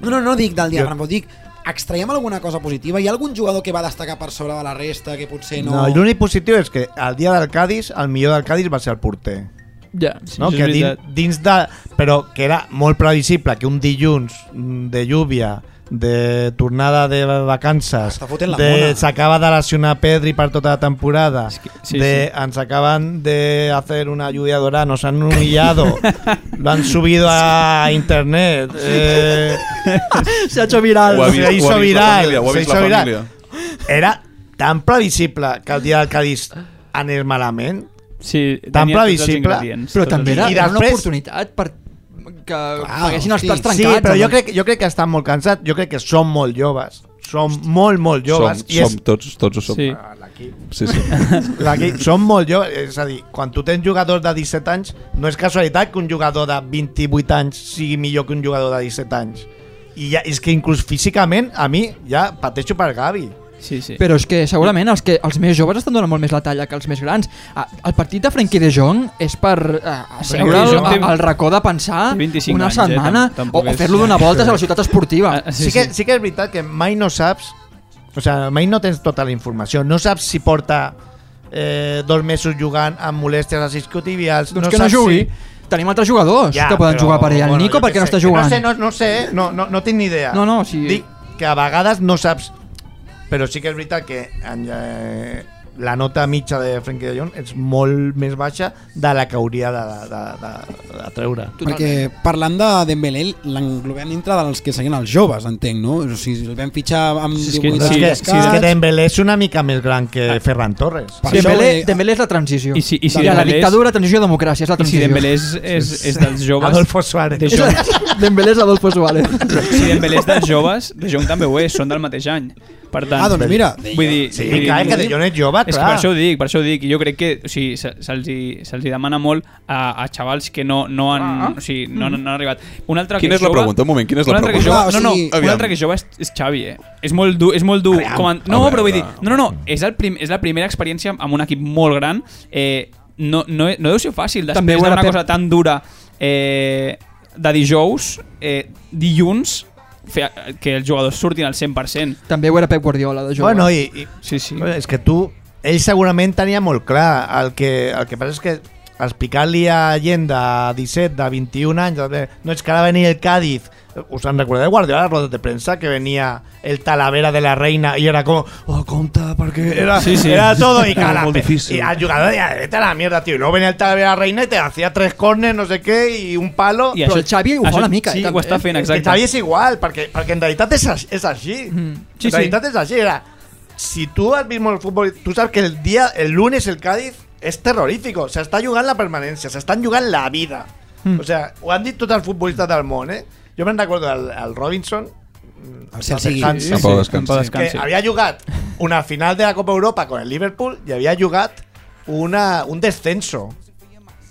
No, no, no dic del dia Jo- de Frankfurt, dic extraiem alguna cosa positiva? Hi ha algun jugador que va destacar per sobre de la resta que potser no... no, l'únic positiu és que el dia del Cádiz, el millor del Cádiz va ser el porter. Ja. no? això és que dins, veritat. dins de, però que era molt previsible que un dilluns de lluvia de tornada de vacances de s'acaba de lesionar Pedri per tota la temporada que- sí, de ens acaban de hacer una lluvia dorada nos han humillado lo han subido a internet eh, Se ha hecho viral. Se hizo viral, se hizo viral. era tan previsible que el dia del Cádiz anés malament. Sí, Tan previsible. Però també era, I era una oportunitat per que Clar, paguessin els plats Sí, trencats. però jo crec, jo crec que estan molt cansats. Jo crec que són molt joves. Són molt, molt joves. som, i és, som tots, tots ho som. Sí. Ah, l'equip. Sí, sí. L'equip són molt joves. És a dir, quan tu tens jugadors de 17 anys, no és casualitat que un jugador de 28 anys sigui millor que un jugador de 17 anys. I ja, és que inclús físicament, a mi, ja pateixo per Gavi. Sí, sí. Però és que segurament els, que, els més joves estan donant molt més la talla que els més grans. El partit de Frenkie de Jong és per eh, seure al, racó de pensar té 25 una anys, eh? setmana tampoc o, o fer-lo donar voltes a la ciutat esportiva. Ah, Sí, sí, que, sí que és veritat que mai no saps, o sigui, mai no tens tota la informació. No saps si porta eh, dos mesos jugant amb molèsties als isquiotibials. Doncs no que no saps jugui. Si... Tenim altres jugadors que poden jugar per ell. El Nico jo perquè què no sé, està jugant. No sé, no, no sé, no, no, no tinc ni idea. No, no, sí. Dic que a vegades no saps, però sí que és veritat que en, eh, la nota mitja de Frenkie de Jong és molt més baixa de la que hauria de, de, de, de treure. Perquè parlant de Dembélé, l'englobem dintre dels que seguien els joves, entenc, no? O sigui, el vam fitxar amb Sí, és que- 18 Sí, anys és, que, sí, és que. Dembélé és una mica més gran que Ferran Torres. Per això, Dembélé, eh, Dembélé és la transició. I si- i si de la dictadura, transició, democràcia, és la I si transició. Dembélé és, és, és dels joves... Adolfo Suárez. De Jong, Dembélé és Adolfo Suárez. si Dembélé és dels joves, De Jong també ho és, són del mateix any. Per tant, Ah, doncs mira, vull dir, Sí, vull dir, clar, que De Jong és jove, És que clar. per això ho dic, per això ho dic. I Jo crec que o sigui, se- se'ls hi, se hi demana molt a, a xavals que no, no, han, o sigui, no, no, no han arribat. Un altre Quina que és la jove- pregunta? Un moment, quina és la un pregunta? jove, no, o no, sigui- un Aviam. altre que jove és, és Xavi, eh? És molt dur, és molt dur. Com a, no, A però vull dir, veure. no, no, no, és, el prim, és la primera experiència amb un equip molt gran. Eh, no, no, no deu ser fàcil després d'una cosa tan dura eh, de dijous, eh, dilluns, fer, que els jugadors surtin al 100%. També ho era Pep Guardiola, de jove. Bueno, i, i Sí, sí. és que tu, ell segurament tenia molt clar. El que, el que passa és que explicar-li a gent de 17, de 21 anys, de, no és que ara venia el Cádiz, us en recordeu Guardiola, rodes de premsa, que venia el Talavera de la Reina i era com, oh, compta, perquè era, Sí, sí. era todo y cara. Molt difícil. Y al jugador decía, vete a la mierda, tío. Y luego venía el Talavera de la Reina y te hacía tres corners, no sé qué, y un palo. I Però el Xavi ho fa una mica, Sí, eh, ho està fent, exacte. Xavi és igual, perquè, perquè en realitat és, és així. Mm. Sí, en realitat és així. Era, si tu has vist molt el futbol, tu saps que el dia, el lunes el Cádiz és terrorífico. S'està jugant la permanència, s'estan jugant la vida. Mm. O sea, ho han dit tots els futbolistes del món, eh? Jo me'n recordo el, el Robinson, El. En pau descansi. En pau que havia jugat una final de la Copa Europa con el Liverpool y había jugat una, un descenso.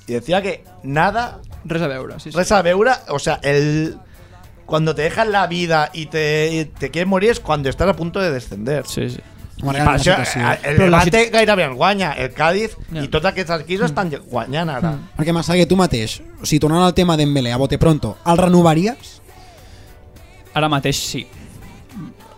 Y decía que nada Res a veure, sí, sí. Res a veure, o sea, el cuando te dejan la vida y te, y te quieres morir es cuando estás a punto de descender. Sí, sí. Per la això, situació. eh, el Però la Levante gairebé el guanya, el Cádiz Ja. i tots aquests equips estan guanyant ara. Perquè Massaguer, tu mateix, o sigui, tornant al tema Dembélé, a bote pronto, el renovaries? Ara mateix sí.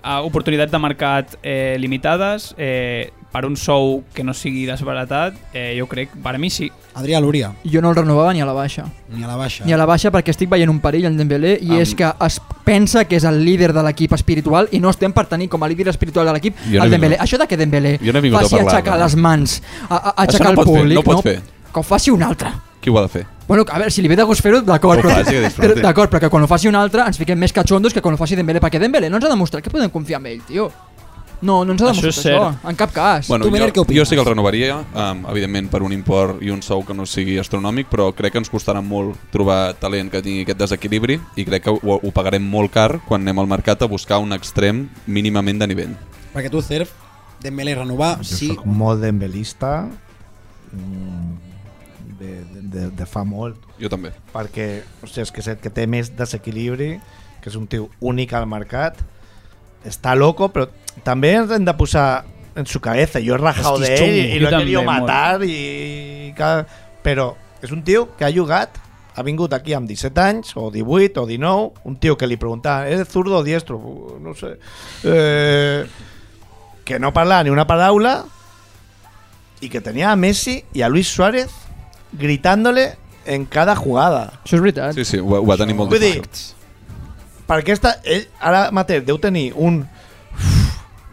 Uh, oportunitats de mercat eh, limitades, eh, per un sou que no sigui desbaratat, eh, jo crec, per a mi sí. Adrià Lúria, Jo no el renovava ni a la baixa. ni a la baixa. Ni a la baixa perquè estic veient un perill en Dembélé i Am- és que es pensa que és el líder de l'equip espiritual i no estem per tenir com a líder espiritual de l'equip no el Dembélé. Això de que Dembélé no faci parlar, aixecar no. les mans, a, a, aixecar no el pots fer, públic, no pots fer. que ho faci un altre. Qui ho ha de fer? Bueno, a veure, si li ve de gust fer-ho, d'acord, però, però, però que quan ho faci un altre ens fiquem més catxondos que quan ho faci Dembélé, perquè Dembélé no ens ha demostrat que podem confiar en ell, tio. No, no ens ha Això demostrat això, cert. en cap cas. Bueno, Tu, què jo, opines? jo sí que el renovaria, um, evidentment per un import i un sou que no sigui astronòmic, però crec que ens costarà molt trobar talent que tingui aquest desequilibri i crec que ho, ho pagarem molt car quan anem al mercat a buscar un extrem mínimament de nivell. Perquè tu, Cerf, Dembélé renovar, Jo sí. soc molt dembelista mm, de, de, de fa molt Jo també. perquè hòstia, és que, és el que té més desequilibri que és un tio únic al mercat està loco però també ens hem de posar en su cabeza yo he rajado És que de és él y lo he querido també, molt. matar i cada... però és un tio que ha jugat ha vingut aquí amb 17 anys o 18 o 19 un tio que li preguntava ¿eres zurdo o diestro? No sé eh, que no parlava ni una paraula y que tenía a Messi y a Luis Suárez gritándole en cada jugada. Això és veritat. Sí, sí, ho, ho va tenir molt Vull dir, perquè esta, ell ara mateix deu tenir un...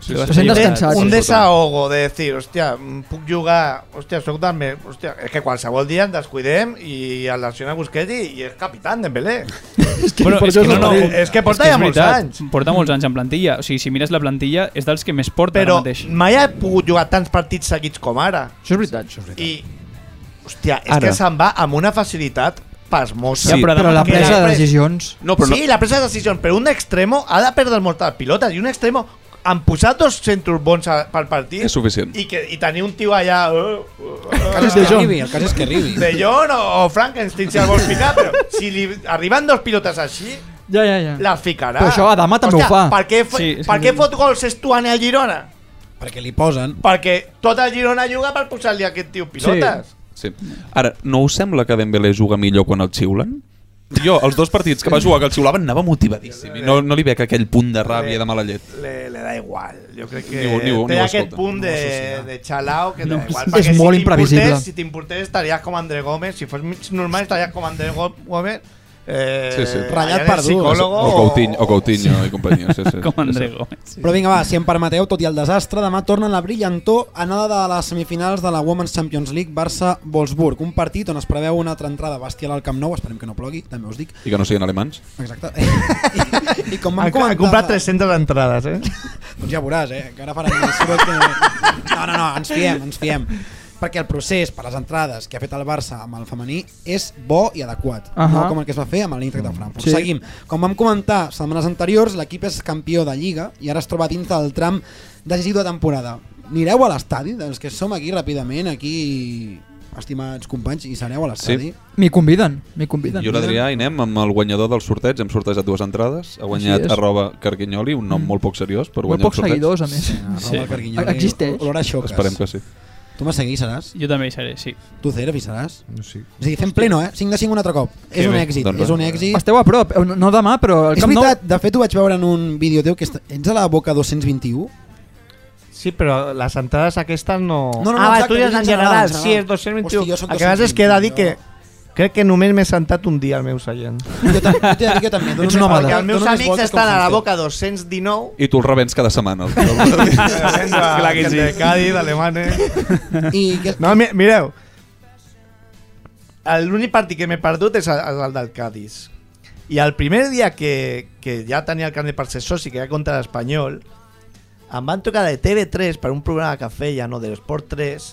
Sí, sí. descansats. un sí, desahogo de decir, hòstia, mm, puc jugar, hòstia, soc del meu, hòstia, és que qualsevol dia ens descuidem i el lesiona Busquets i, i és capità Dembélé. Bueno, per és que és no, el no, perill. És que porta és ja és molts veritat, anys. Porta molts anys en plantilla. O sigui, si mires la plantilla, és dels que més porta Però ara mateix. mai ha pogut jugar tants partits seguits com ara. Això és veritat. Això és veritat. I, hòstia, és Ara. que se'n va amb una facilitat pasmosa. Sí, però Però la que presa de decisions... No, però no, sí, la presa de decisions, però un extremo ha de perdre moltes pilotes i un extremo han posat dos centros bons a, pel partit és suficient. i, que, i tenir un tio allà uh, uh, El cas és que arribi, el cas és que arribi. de John o, o Frankenstein si el vols ficar però si li arriben dos pilotes així Ja, ja, ja. les ficarà Però això Adama també ho fa. per què, Sí, sí, per sí. què fot gols Estuani al Girona? Perquè li posen. perquè tot el Girona juga per posar-li a aquest tio pilotes Sí. Ara, no us sembla que Dembélé juga millor quan el xiulen? Jo, els dos partits que va jugar que el xiulaven anava motivadíssim i no, no li veig aquell punt de ràbia de mala llet. le, le da igual. Jo crec que Ni ho- ni ho- ni té ho aquest escolta. punt de, de xalao que no, da igual. és molt si imprevisible. t'importés- Si t'importés estaries com André Gómez. Si fos mig normal estaries com André Gó- Gómez. Eh, Sí, sí. Ratllat per dur. psicòlogo O Coutinho, o Coutinho i companyia. Sí, sí. Com André Gómez. Sí. Però vinga, va, si em permeteu, tot i el desastre, demà tornen la brillantor anada de les semifinals de la Women's Champions League Barça-Wolfsburg. Un partit on es preveu una altra entrada bestial al Camp Nou, esperem que no plogui, també us dic. I que no siguin alemans. Exacte. I, i com vam Ha, comentar... ha comprat 300 entrades, eh? Doncs ja veuràs, eh? Que ara que... No, no, no, ens fiem, ens fiem. Perquè el procés per les entrades que ha fet el Barça amb el femení és bo i adequat. Ahà. No com el que es va fer amb l'Eintracht de Frankfurt. Sí. Seguim. Com vam comentar setmanes anteriors, l'equip és campió de Lliga i ara es troba dins del tram decisiu de temporada. Anireu a l'estadi? Dels que som aquí ràpidament, aquí estimats companys, i sereu a l'estadi? Sí. M'hi conviden, m'hi conviden. Jo i l'Adrià hi anem amb el guanyador del sorteig, hem sortejat dues entrades, ha guanyat arroba Carquinyoli, un nom molt poc seriós per Molt guanyar pocs un sorteig. seguidors, a més. Sí. Sí. Carquinyoli, Existeix. Olor a xoques. Esperem que sí. Tu m'has seguit, seràs? Jo també hi seré, sí. Tu, Cere, hi seràs? Sí. És a dir, fem pleno, eh? 5 de 5 un altre cop. és un bé, èxit, doncs és un èxit. Esteu a prop, eh, no- no demà, però el És Camp Nou... veritat, de fet ho vaig veure en un vídeo teu que est- ets a la boca 221 Sí, però les entrades aquestes no... No, no, no, ah, exacte, tu dius en general, general, sí, és 221. Hosti, jo soc el que passa és que he de dir 221, que crec que només m'he sentat un dia al meu seient. jo també, jo també Ets de- Perquè els meus dono amics estan a la boca 219 I tu el rebens cada setmana. Clar que sí. De Cádiz, d'Alemanya... i que, No, mi mireu. L'únic partit que m'he perdut és el, el del Cádiz. I el primer dia que, que ja tenia el carnet per ser soci, que era contra l'Espanyol, em van tocar de TV3 per un programa que feia, no, de Sport 3,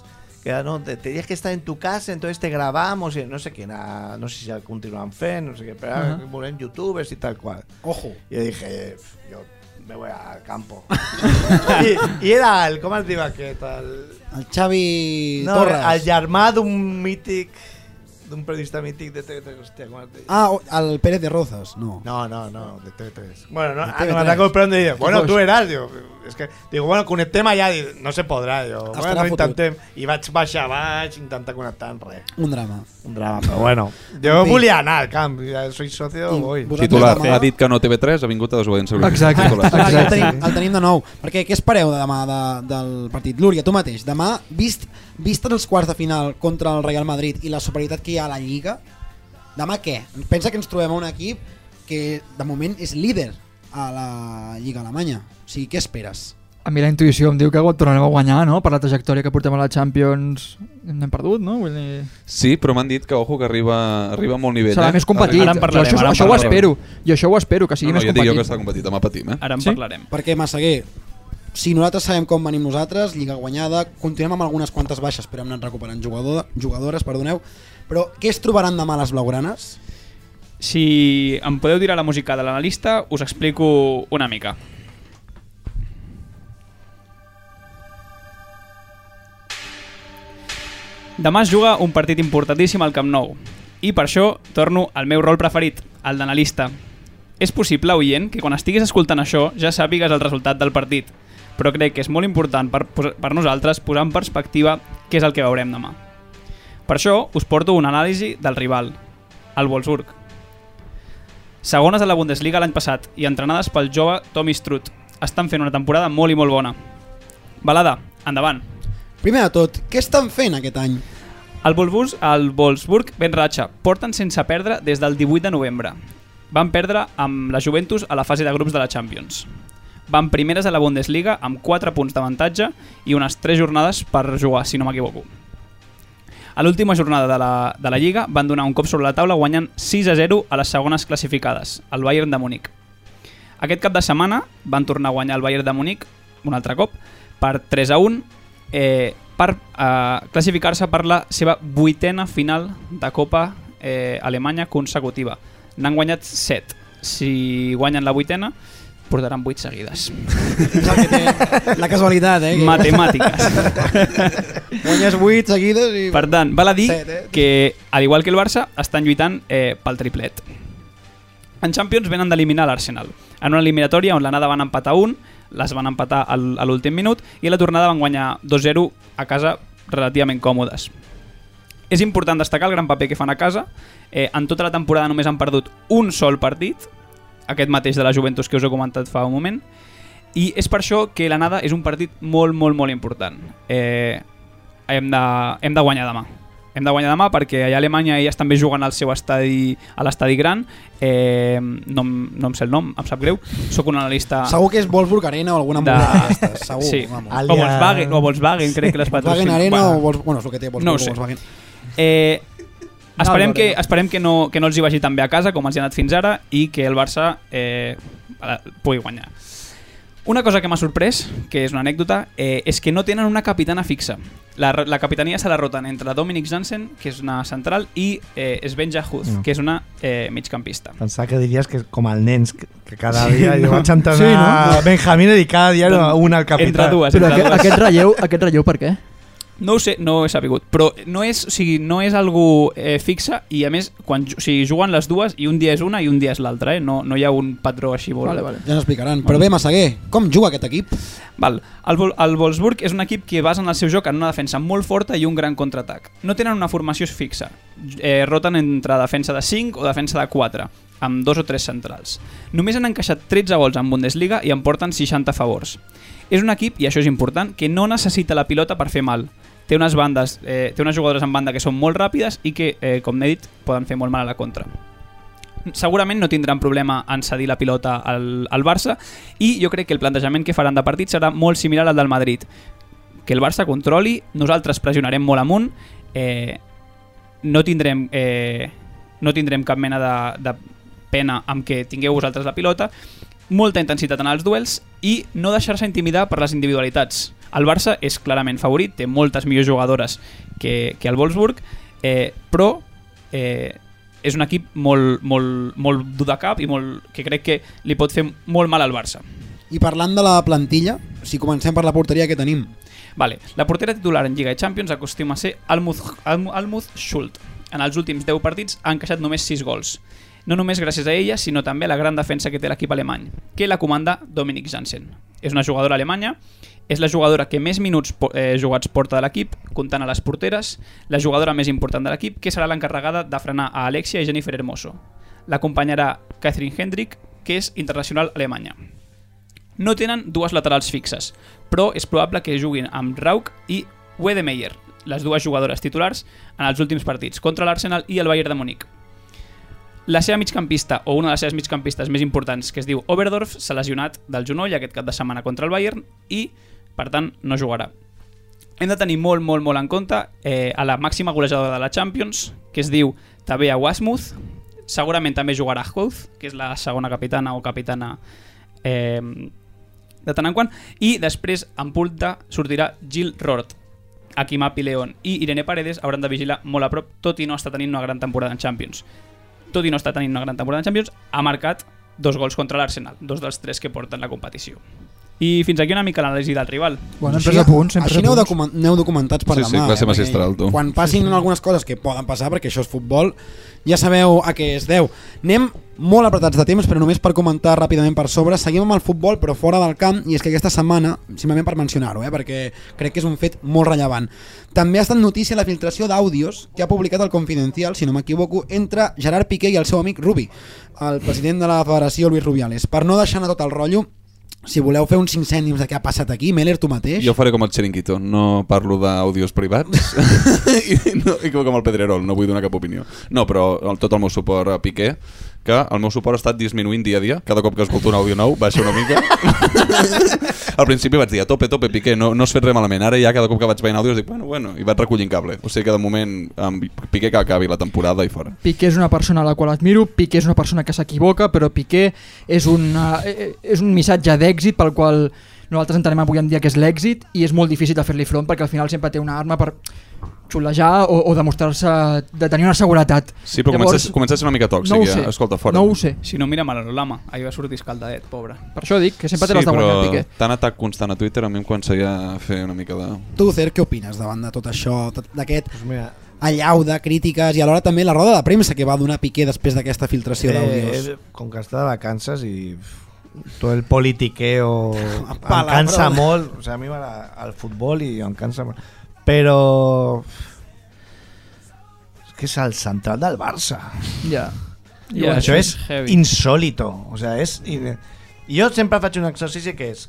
que era, no, te, tenías que estar en tu casa, entonces te grabamos, i no sé què, era, no sé si el continuaven fent, no sé què, però uh. -huh. volem youtubers i tal qual. ojo, Y yo dije, "Pf, yo me voy al campo. y, y era el, ¿cómo es diu aquest? El, el Xavi no, Torres. el germà d'un mític d'un periodista mític de TV3, hòstia, com es diu? Ah, el Pérez de Rozas, no. No, no, no, de TV3. Bueno, no, De ah, no TV3. me ataco el y digo, bueno, tú eras, digo, es que, digo, bueno, connectem allà, dic, no se podrà, Estarà bueno, fotut. intentem, i vaig baixar baix, intentar connectar en res. Un drama. Un drama, però bueno. Jo fi. volia anar al camp, ja soy socio, I voy. Titular, ha dit que no TV3, ha vingut a desobediència. Exacte. Ah, ja el, Exacte. tenim, el tenim de nou. Perquè què espereu de demà de, del partit? Lúria, tu mateix. Demà, vist, vist els quarts de final contra el Real Madrid i la superioritat que hi ha a la Lliga, demà què? Pensa que ens trobem a un equip que de moment és líder a la Lliga Alemanya. O sigui, què esperes? A mi la intuïció em diu que tornarem a guanyar, no? Per la trajectòria que portem a la Champions n'hem perdut, no? Vull dir... Sí, però m'han dit que, ojo, que arriba, arriba a molt nivell. Serà eh? més competit. Ara en parlarem, jo això, ara en això ho espero. Jo això ho espero, que sigui No, no, més ja et dic jo que competit. està competit, demà patim, eh? Ara en Sí? parlarem. Perquè, Massaguer, si nosaltres sabem com venim nosaltres, Lliga guanyada, continuem amb algunes quantes baixes, però hem anat recuperant jugador, jugadores, perdoneu, però què es trobaran demà les blaugranes? Si em podeu tirar la música de l'analista, us explico una mica. Demà es juga un partit importantíssim al Camp Nou i per això torno al meu rol preferit, el d'analista. És possible, oient, que quan estiguis escoltant això ja sàpigues el resultat del partit, però crec que és molt important per, per nosaltres posar en perspectiva què és el que veurem demà. Per això us porto una anàlisi del rival, el Wolfsburg. Segones a la Bundesliga l'any passat i entrenades pel jove Tommy Strutt. Estan fent una temporada molt i molt bona. Balada, endavant. Primer de tot, què estan fent aquest any? El Wolfsburg, el Wolfsburg ben ratxa. Porten sense perdre des del 18 de novembre. Van perdre amb la Juventus a la fase de grups de la Champions. van primeres a la Bundesliga amb 4 punts d'avantatge i unes 3 jornades per jugar, si no m'equivoco. A l'última jornada de la, de la Lliga van donar un cop sobre la taula guanyant 6 a 0 a les segones classificades, el Bayern de Múnich. Aquest cap de setmana van tornar a guanyar el Bayern de Múnich un altre cop per 3 a 1 eh, per eh, classificar-se per la seva vuitena final de Copa eh, Alemanya consecutiva. N'han guanyat 7. Si guanyen la vuitena, portaran 8 seguides. És el que té la casualitat, eh? que- Matemàtiques. Guanyes 8 seguides i... Per tant, val a dir Set, eh? que, al igual que el Barça, estan lluitant eh, pel triplet. En Champions venen d'eliminar l'Arsenal. En una eliminatòria on l'anada van empatar un, les van empatar al, a l'últim minut i a la tornada van guanyar 2-0 a casa relativament còmodes. És important destacar el gran paper que fan a casa. Eh, en tota la temporada només han perdut un sol partit, aquest mateix de la Juventus que us he comentat fa un moment, i és per això que l'anada és un partit molt, molt, molt important. Eh, hem, de, hem de guanyar demà. Hem de guanyar demà perquè allà a Alemanya elles també juguen al seu estadi, a l'estadi gran. Eh, no, no em sé el nom, em sap greu. Soc un analista... Segur que és Wolfsburg Arena o alguna de... d'aquestes, segur. Sí. vamos. O Volkswagen, o Volkswagen, crec que les Volkswagen patrocina. Arena Bueno, o Vols... Bueno, és el que té Wolfsburg no ho o sé. Volkswagen. Eh, esperem, No, que, no. esperem que, no, que no els hi vagi tan bé a casa com els hi ha anat fins ara i que el Barça eh, pugui guanyar. Una cosa que m'ha sorprès, que és una anècdota, eh, és que no tenen una capitana fixa. La, la capitania se la roten entre Dominic Jansen, que és una central, i eh, Svenja Huth, Mm. que és una eh, migcampista. Pensava que diries que com el nens, que, que cada Sí, dia no. vaig entrenar Sí, no? a Benjamín i cada dia Doncs, un al capità. entre dues, Però entre aquest, dues. aquest, relleu, aquest relleu per què? No ho sé, no ho he sabut, però no és, o sigui, no és algú eh, fixa i a més quan, o sigui, juguen les dues i un dia és una i un dia és l'altra, eh? no, no hi ha un patró així molt... Vale, vale. Ja ens explicaran. Però bé, Massaguer, com juga aquest equip? Val. El, Vol- el Wolfsburg és un equip que basa en el seu joc en una defensa molt forta i un gran contraatac. No tenen una formació fixa. Eh, roten entre defensa de 5 o defensa de 4, amb dos o tres centrals. Només han encaixat 13 gols en Bundesliga i en porten 60 favors. És un equip, i això és important, que no necessita la pilota per fer mal. Té unes bandes, eh, té unes jugadores en banda que són molt ràpides i que, eh, com n'he dit, poden fer molt mal a la contra segurament no tindran problema en cedir la pilota al, al Barça i jo crec que el plantejament que faran de partit serà molt similar al del Madrid que el Barça controli, nosaltres pressionarem molt amunt eh, no tindrem eh, no tindrem cap mena de, de pena amb que tingueu vosaltres la pilota molta intensitat en els duels i no deixar-se intimidar per les individualitats el Barça és clarament favorit, té moltes millors jugadores que, que el Wolfsburg eh, però eh, és un equip molt, molt, molt dur de cap i molt, que crec que li pot fer molt mal al Barça. I parlant de la plantilla, si comencem per la porteria que tenim. Vale. La portera titular en Lliga i Champions acostuma a ser Almuth, Almu- Almuth Schult. En els últims 10 partits ha encaixat només 6 gols. No només gràcies a ella, sinó també a la gran defensa que té l'equip alemany, que la comanda Dominic Janssen. És una jugadora alemanya, és la jugadora que més minuts eh, jugats porta de l'equip, comptant a les porteres, la jugadora més important de l'equip, que serà l'encarregada de frenar a Alexia i Jennifer Hermoso. L'acompanyarà Catherine Hendrick, que és internacional alemanya. No tenen dues laterals fixes, però és probable que juguin amb Rauk i Wedemeyer, les dues jugadores titulars, en els últims partits, contra l'Arsenal i el Bayern de Múnich. La seva migcampista, o una de les seves migcampistes més importants, que es diu Oberdorf, s'ha lesionat del genoll aquest cap de setmana contra el Bayern i, per tant, no jugarà. Hem de tenir molt, molt, molt en compte eh, a la màxima golejadora de la Champions, que es diu Tabea Wasmuth. Segurament també jugarà Huth, que és la segona capitana o capitana eh, de tant en quant. I després, en punta, sortirà Jill Roth. Akimapi León i Irene Paredes hauran de vigilar molt a prop, tot i no està tenint una gran temporada en Champions. Tot i no està tenint una gran temporada en Champions, ha marcat dos gols contra l'Arsenal, dos dels tres que porten la competició. I fins aquí una mica l'anàlisi del rival. Bueno, hem pres apunts, hem així aneu, document, aneu documentats per Sí, sí, demà. classe eh, magistral, tu. Quan passin algunes coses que poden passar, perquè això és futbol, ja sabeu a què es deu. Anem molt apretats de temps, però només per comentar ràpidament per sobre. Seguim amb el futbol, però fora del camp, i és que aquesta setmana, simplement per mencionar-ho, eh, perquè crec que és un fet molt rellevant, també ha estat notícia la filtració d'àudios que ha publicat el Confidencial, si no m'equivoco, entre Gerard Piqué i el seu amic Rubi, el president de la federació Luis Rubiales. Per no deixar anar tot el rotllo, si voleu fer uns 5 cèntims de què ha passat aquí, Meller, tu mateix. Jo faré com el Chiringuito, no parlo d'àudios privats i, no, i com el Pedrerol, no vull donar cap opinió. No, però el, tot el meu suport a Piqué, que el meu suport ha estat disminuint dia a dia. Cada cop que escolto un àudio nou baixa una mica. Al principi vaig dir a tope, tope, Piqué, no, no has fet res malament. Ara ja cada cop que vaig veient àudios dic, bueno, bueno, i vaig recollint cable. O sigui que de moment amb Piqué que acabi la temporada i fora. Piqué és una persona a la qual admiro, Piqué és una persona que s'equivoca, però Piqué és, una, eh, és un missatge d'èxit pel qual nosaltres entenem avui en dia que és l'èxit i és molt difícil de fer-li front perquè al final sempre té una arma per xulejar o, o demostrar-se de tenir una seguretat. Sí, però Llavors, comença, comença a ser una mica tòxic, no ho ja. escolta, fora. No ho sé. Si no, mira Malolama. Ahir va sortir escaldadet, pobre. Per això dic que sempre té Sí, les de guanyar Piqué. tant atac constant a Twitter a mi em començaria a fer una mica de... Tu, Cer, què opines davant de tot això, d'aquest Pues mira, allau de crítiques i alhora també la roda de premsa que va donar Piqué després d'aquesta filtració d'àudios? eh, com que està de vacances i tot el politiqueo em cansa molt, o sigui, a mi m'agrada el futbol i em cansa molt, però és que és el central del Barça. Ja. Ja, això és heavy. insòlito. O sea, és... Jo sempre faig un exercici que és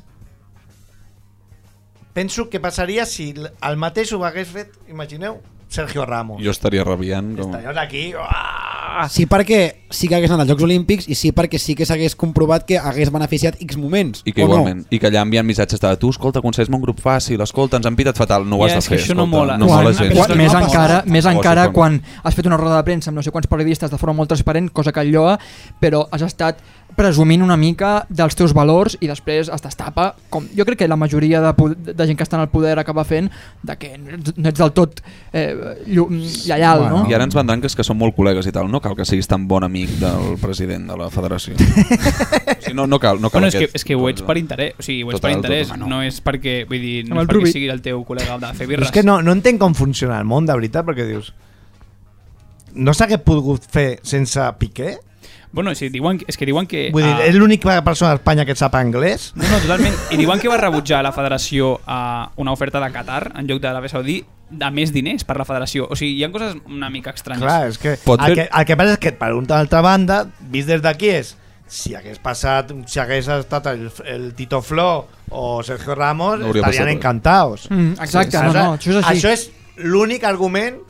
penso que passaria si el mateix ho hagués fet, imagineu, Sergio Ramos. Jo estaria rabiant. Com... Estaríem aquí... uah! Sí perquè sí que hagués anat als Jocs Olímpics i sí perquè sí que s'hagués comprovat que hagués beneficiat X moments. I que o igualment, i que allà envien missatges de tu, escolta, aconsegueix-me un grup fàcil, escolta, ens han pitat fatal, no ho has de és que fer. això no mola. No quan, mola gens. quan, més No encara, més Oh, encara quan has fet una roda de premsa amb no sé quants periodistes de forma molt transparent, cosa que el lloa, però has estat presumint una mica dels teus valors i després es destapa, com jo crec que la majoria de, de gent que està en el poder acaba fent, de que no ets, no del tot eh, llu- lleial, Bueno, no? I ara ens vendran que és que són molt col·legues i tal, no cal que siguis tan bon amic del president de la federació. o sigui, no, no cal, no cal Bueno, és que, aquest- és que ho ets per interès, o sigui, ho ets per Total, interès, total, no és perquè, vull dir, no el és perquè Rubi. sigui el teu col·lega de fer Però birres. és que no, no entenc com funciona el món, de veritat, perquè dius... No s'hagués pogut fer sense Piqué? Bueno, sí, diuen, és que diuen que... Vull dir, ah, és l'única persona a Espanya que sap anglès? No, no, totalment. I diuen que va rebutjar la federació a una oferta de Qatar en lloc de l'Aràbia Saudí de més diners per la federació. O sigui, hi ha coses una mica estranyes. Clar, és que Pot el, que el que passa és que per una altra banda, vist des d'aquí és si hagués passat, si hagués estat el, el Tito Flo o Sergio Ramos, No estarien passat encantados. Mm, exacte, no, no, això és així. Això és l'únic argument,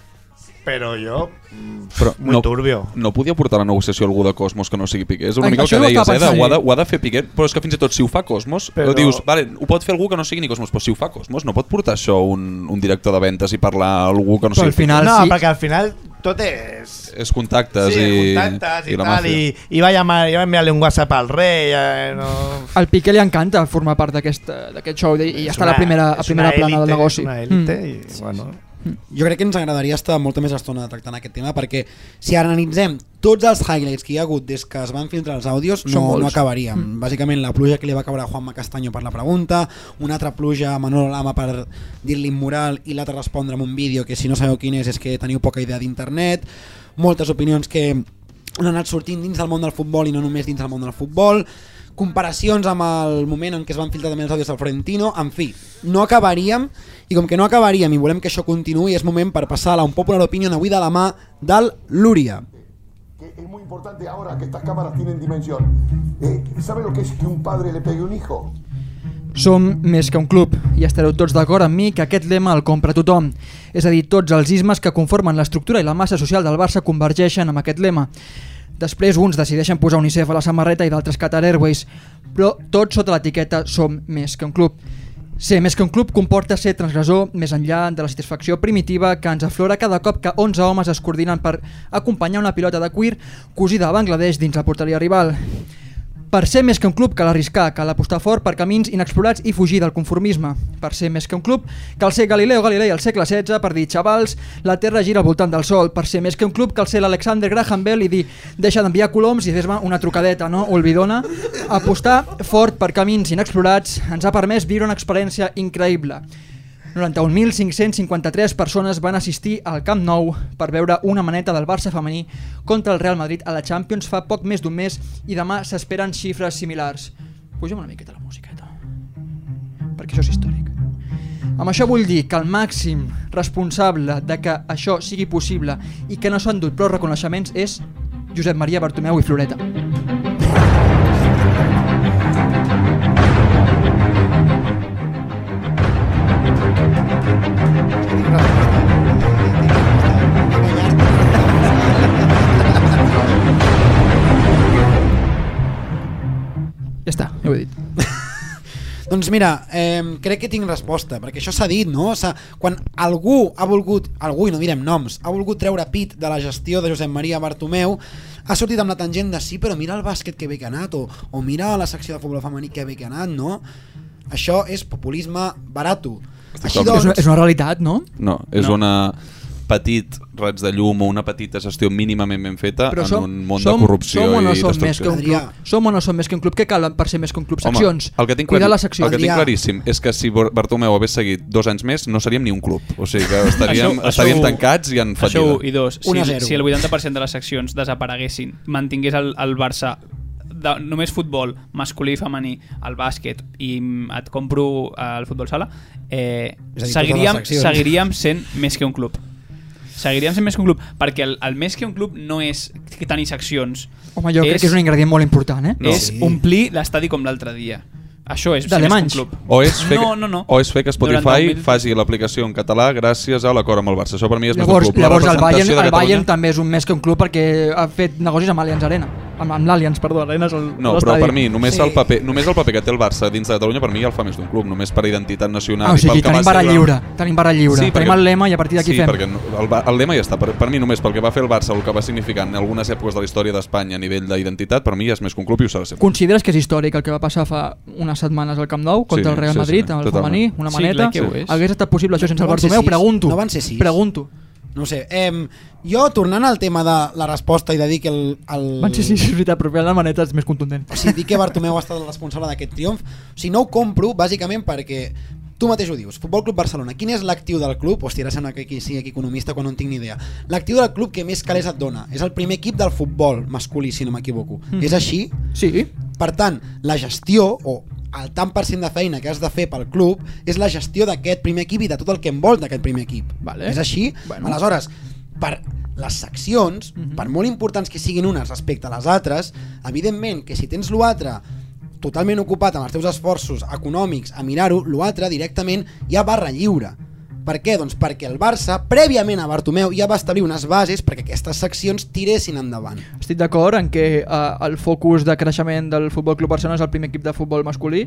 però jo... mm, Però muy no, turbio. no podia portar a la negociació algú de Cosmos que no sigui Piqué. És una Ai, mica el que deies, eh? De, ho, ha de, ho ha de fer Piqué, però és que fins i tot si ho fa Cosmos, Però- però... dius, vale, ho pot fer algú que no sigui ni Cosmos, però si ho fa Cosmos no pot portar això un, un director de ventes i parlar a algú que no Però sigui al final no, sí. perquè al final tot és... És contactes sí, i, contactes i, i tal, màfia. i, i va, llamar, i va enviar-li un WhatsApp al rei, eh, no... Al Piqué li encanta formar part d'aquest d'aquest show i És està a la primera, a primera plana del élite, negoci. És una élite Mm. i, bueno... Jo crec que ens agradaria estar molta més estona tractant aquest tema perquè si analitzem tots els highlights que hi ha hagut des que es van filtrar els àudios no, no acabaríem. Mm. Bàsicament la pluja que li va caure a Juanma Castanyo per la pregunta, una altra pluja a Manolo Lama per dir-li immoral i l'altra respondre amb un vídeo que si no sabeu quin és és que teniu poca idea d'internet, moltes opinions que han anat sortint dins del món del futbol i no només dins del món del futbol, comparacions amb el moment en què es van filtrar també els àudios del Florentino, en fi, no acabaríem i com que no acabaríem i volem que això continuï és moment per passar a la un popular opinion avui de la mà del Lúria. Que es muy importante ahora que estas cámaras tienen dimensión. Eh, ¿Sabe lo que es que un padre le pegue a un hijo? Som més que un club i estareu tots d'acord amb mi que aquest lema el compra tothom. És a dir, tots els ismes que conformen l'estructura i la massa social del Barça convergeixen amb aquest lema. Després uns decideixen posar UNICEF a la samarreta i d'altres Qatar Airways, però tots sota l'etiqueta som més que un club. Ser més que un club comporta ser transgressor més enllà de la satisfacció primitiva que ens aflora cada cop que 11 homes es coordinen per acompanyar una pilota de cuir cosida a Bangladesh dins la porteria rival. Per ser més que un club cal arriscar, cal apostar fort per camins inexplorats i fugir del conformisme. Per ser més que un club cal ser Galileo Galilei al segle XVI per dir xavals, la Terra gira al voltant del Sol. Per ser més que un club cal ser l'Alexander Graham Bell i dir deixa d'enviar coloms i fes-me una trucadeta, no? Olvidona. Apostar fort per camins inexplorats ens ha permès viure una experiència increïble. 91.553 persones van assistir al Camp Nou per veure una maneta del Barça femení contra el Real Madrid a la Champions fa poc més d'un mes i demà s'esperen xifres similars. Pugem una miqueta la musiqueta, perquè això és històric. Amb això vull dir que el màxim responsable de que això sigui possible i que no s'han dut prou reconeixements és Josep Maria Bartomeu i Floreta. Doncs mira, eh, crec que tinc resposta, perquè això s'ha dit, no? O sigui, quan algú ha volgut, algú, i no direm noms, ha volgut treure pit de la gestió de Josep Maria Bartomeu, ha sortit amb la tangent de sí, però mira el bàsquet que bé que ha anat, o, o mira la secció de futbol femení que bé que ha anat, no? Això és populisme barato. Així d'acord. És, una, és una realitat, no? No, és No. una petit raig de llum o una petita gestió mínimament ben feta Però en som, un món som, de corrupció som o no i som més que un Adrià. club? Som o no som més que un club? Què cal per ser més que un club? Seccions. Home, el que tinc, clar- seccions. el que tinc claríssim és que si Bar- Bartomeu hagués seguit dos anys més no seríem ni un club. O sigui que estaríem, Això- això estaríem ho- tancats i en Això fallida. u, i dos, si, 1 a 0. si el 80% de les seccions desapareguessin, mantingués el, el Barça de, només futbol masculí i femení, el bàsquet i et compro eh, el futbol sala, eh, seguiríem, seguiríem sent més que un club. Seguiríem sent més que un club, perquè el, el més que un club no és que tenir seccions. Home, jo és, crec que és un ingredient molt important, eh? No. és Sí. omplir l'estadi com l'altre dia. Això és ser més que un club. O és, fer, No, no, no. o és fer que Spotify 91.000. faci l'aplicació en català gràcies a l'acord amb el Barça. Això per mi és Llavors, més un club. La llavors el Bayern, el Bayern també és un més que un club perquè ha fet negocis amb Allianz Arena. Amb, amb l'Allianz, perdó, Arena és el No, però per mi només, Sí. el paper, només el paper que té el Barça dins de Catalunya per mi ja el fa més d'un club, només per identitat nacional Ah, o i pel sigui, que va tenim ser barra lliure. Tenim barra lliure. Sí, tenim perquè- el lema i a partir d'aquí sí, fem. perquè no- el, el lema ja està. Per, per mi només pel que va fer el Barça, el que va significar en algunes èpoques de la història d'Espanya a nivell d'identitat, per mi ja és més que un club i ho s'ha de ser. Consideres que és històric el que va passar fa unes setmanes al Camp Nou contra Sí, el Real sí, sí, Madrid, el totalment. femení, una Sí, maneta? clar que ho és. Hagués estat possible això sense No el Bartomeu? Pregunto. No van ser sis. Pregunto. No sé. Eh, jo, tornant al tema de la resposta i de dir que el... el... Van ser veritat, però la maneta és més contundent. O sigui, dir que Bartomeu ha estat el responsable d'aquest triomf. O sigui, no ho compro, bàsicament, perquè tu mateix ho dius. Futbol Club Barcelona. Quin és l'actiu del club? Hòstia, ara sembla que aquí sigui aquí economista quan no en tinc ni idea. L'actiu del club que més calés et dona. És el primer equip del futbol masculí, si no m'equivoco. Mm. És així? Sí. Per tant, la gestió, o el tant per cent de feina que has de fer pel club, és la gestió d'aquest primer equip i de tot el que envolta aquest primer equip. Vale. És així? Bueno. Aleshores, per les seccions, Mhm. per molt importants que siguin unes respecte a les altres, evidentment que si tens l'altre totalment ocupat amb els teus esforços econòmics a mirar-ho, l'altre directament ja barra lliure. Per què? Doncs perquè el Barça, prèviament a Bartomeu, ja va establir unes bases perquè aquestes seccions tiressin endavant. Estic d'acord en que uh, el focus de creixement del Futbol Club Barcelona és el primer equip de futbol masculí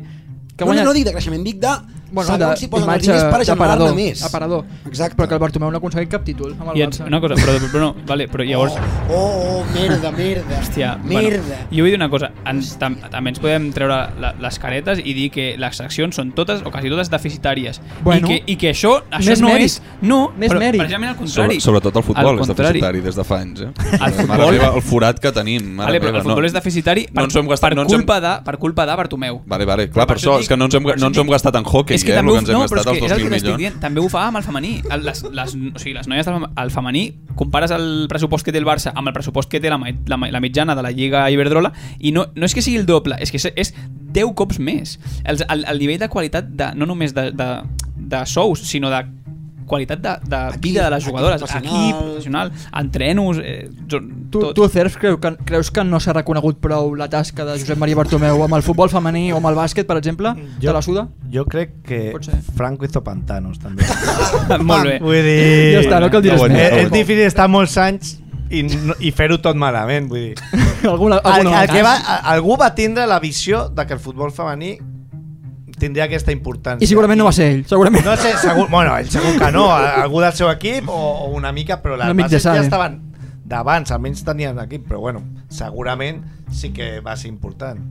que No, guanya... no, no dic de creixement, dic de bueno, de, si posen els diners per generar-ne més. aparador. Exacte. Però que el Bartomeu no ha aconseguit cap títol amb el I ets, Barça. una cosa, però, però no, vale, però llavors... Oh, oh, oh merda, merda. Hòstia, merda. Bueno, jo vull dir una cosa, ens, tam, també ens podem treure la, les caretes i dir que les seccions són totes o quasi totes deficitàries. Bueno. I, que, I que això, això Més no mèrit. és... No, Més però mèrit. precisament al Sobre, contrari. sobretot el futbol és deficitari des de fa anys. Eh? El futbol- meva, el forat que tenim. Mare Vale, però meva, el futbol no. és deficitari per, no ens hem gastat, per, no ens hem- culpa de, per culpa de Bartomeu. Vale, vale, clar, per, Per això, això és que no ens hem, no ens hem gastat en hockey, és que eh, també el ho, que ens hem no, però gastat és que els és el que 2.000 t'estic milions. dient, també ho fa amb el femení. Les, les, o sigui, les noies del el femení, compares el pressupost que té el Barça amb el pressupost que té la, la, la mitjana de la Lliga Iberdrola i no, no és que sigui el doble, és que és, és 10 cops més. El, el, el nivell de qualitat, de, no només de, de, de sous, sinó de qualitat de, de Equip, vida de les equip jugadores, professional. equip professional, entrenos, eh, jo- Tu, tot. tu Cerf, creu que, creus que no s'ha reconegut prou la tasca de Josep Maria Bartomeu amb el futbol femení o amb el bàsquet, per exemple? Jo- Te la suda? Jo crec que. Franco hizo pantanos, també. Molt bé. Vull dir... Ja està, no cal dir és, més. és difícil estar molts anys i, no, i fer-ho tot malament, vull dir. Alguna, El, alguna el que va, algú va tindre la visió de que el futbol femení tindria aquesta importància. I segurament no va ser ell, segurament. No sé, segur, bueno, ell segur que no, algú del seu equip o, o una mica, però les de bases ja estaven d'abans, almenys tenien equip, però bueno, segurament sí que va ser important.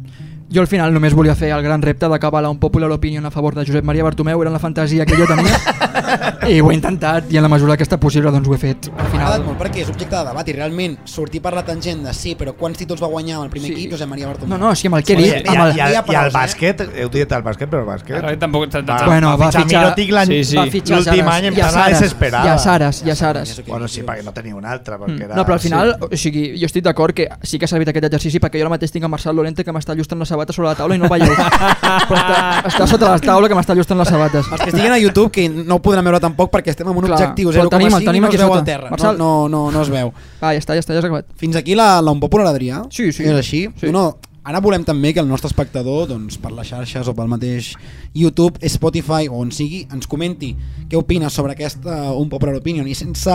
Jo al final només volia fer el gran repte d'acabar la un popular opinion a favor de Josep Maria Bartomeu, era la fantasia que jo tenia i ho he intentat i en la mesura que està possible doncs ho he fet. Al M'ha final, molt perquè és objecte de debat i realment sortir per la tangent de sí, però quants títols va guanyar amb el primer Sí. equip Josep Maria Bartomeu? no, no, sí, amb el que he dit, i- amb el, I, el, i el eh? bàsquet, heu dit el bàsquet, però el bàsquet... Ara tampoc... Va, Bueno, va fitxar fitxar- Mirotic l'any Sí, sí. va fitxar l'últim Saras. any em sembla desesperada. Saras, hi ha Saras. Això que Bueno, sí, perquè no tenia un altre, perquè Mm. era... No, però al final, sí. o sigui, jo estic d'acord que sí que ha servit aquest exercici perquè jo ara mateix tinc a Marçal Lorente que m'està llustant la sabata sobre la taula i no el veieu. però està, està sota la taula que m'està llustant les sabates. Els que estiguin a YouTube, que no ho podran veure tampoc perquè estem en un Clar, objectiu però 0,5 tenim- el i no es veu sota. al terra. Marçal. No, no, no, no es veu. Ah, ja està, ja està, ja s'ha acabat. Fins aquí la, la un popular Adrià. Sí, sí. És així. Sí. No, no, ara volem també que el nostre espectador, doncs, per les xarxes o pel mateix YouTube, Spotify o on sigui, ens comenti què opina sobre aquesta un popular opinion i sense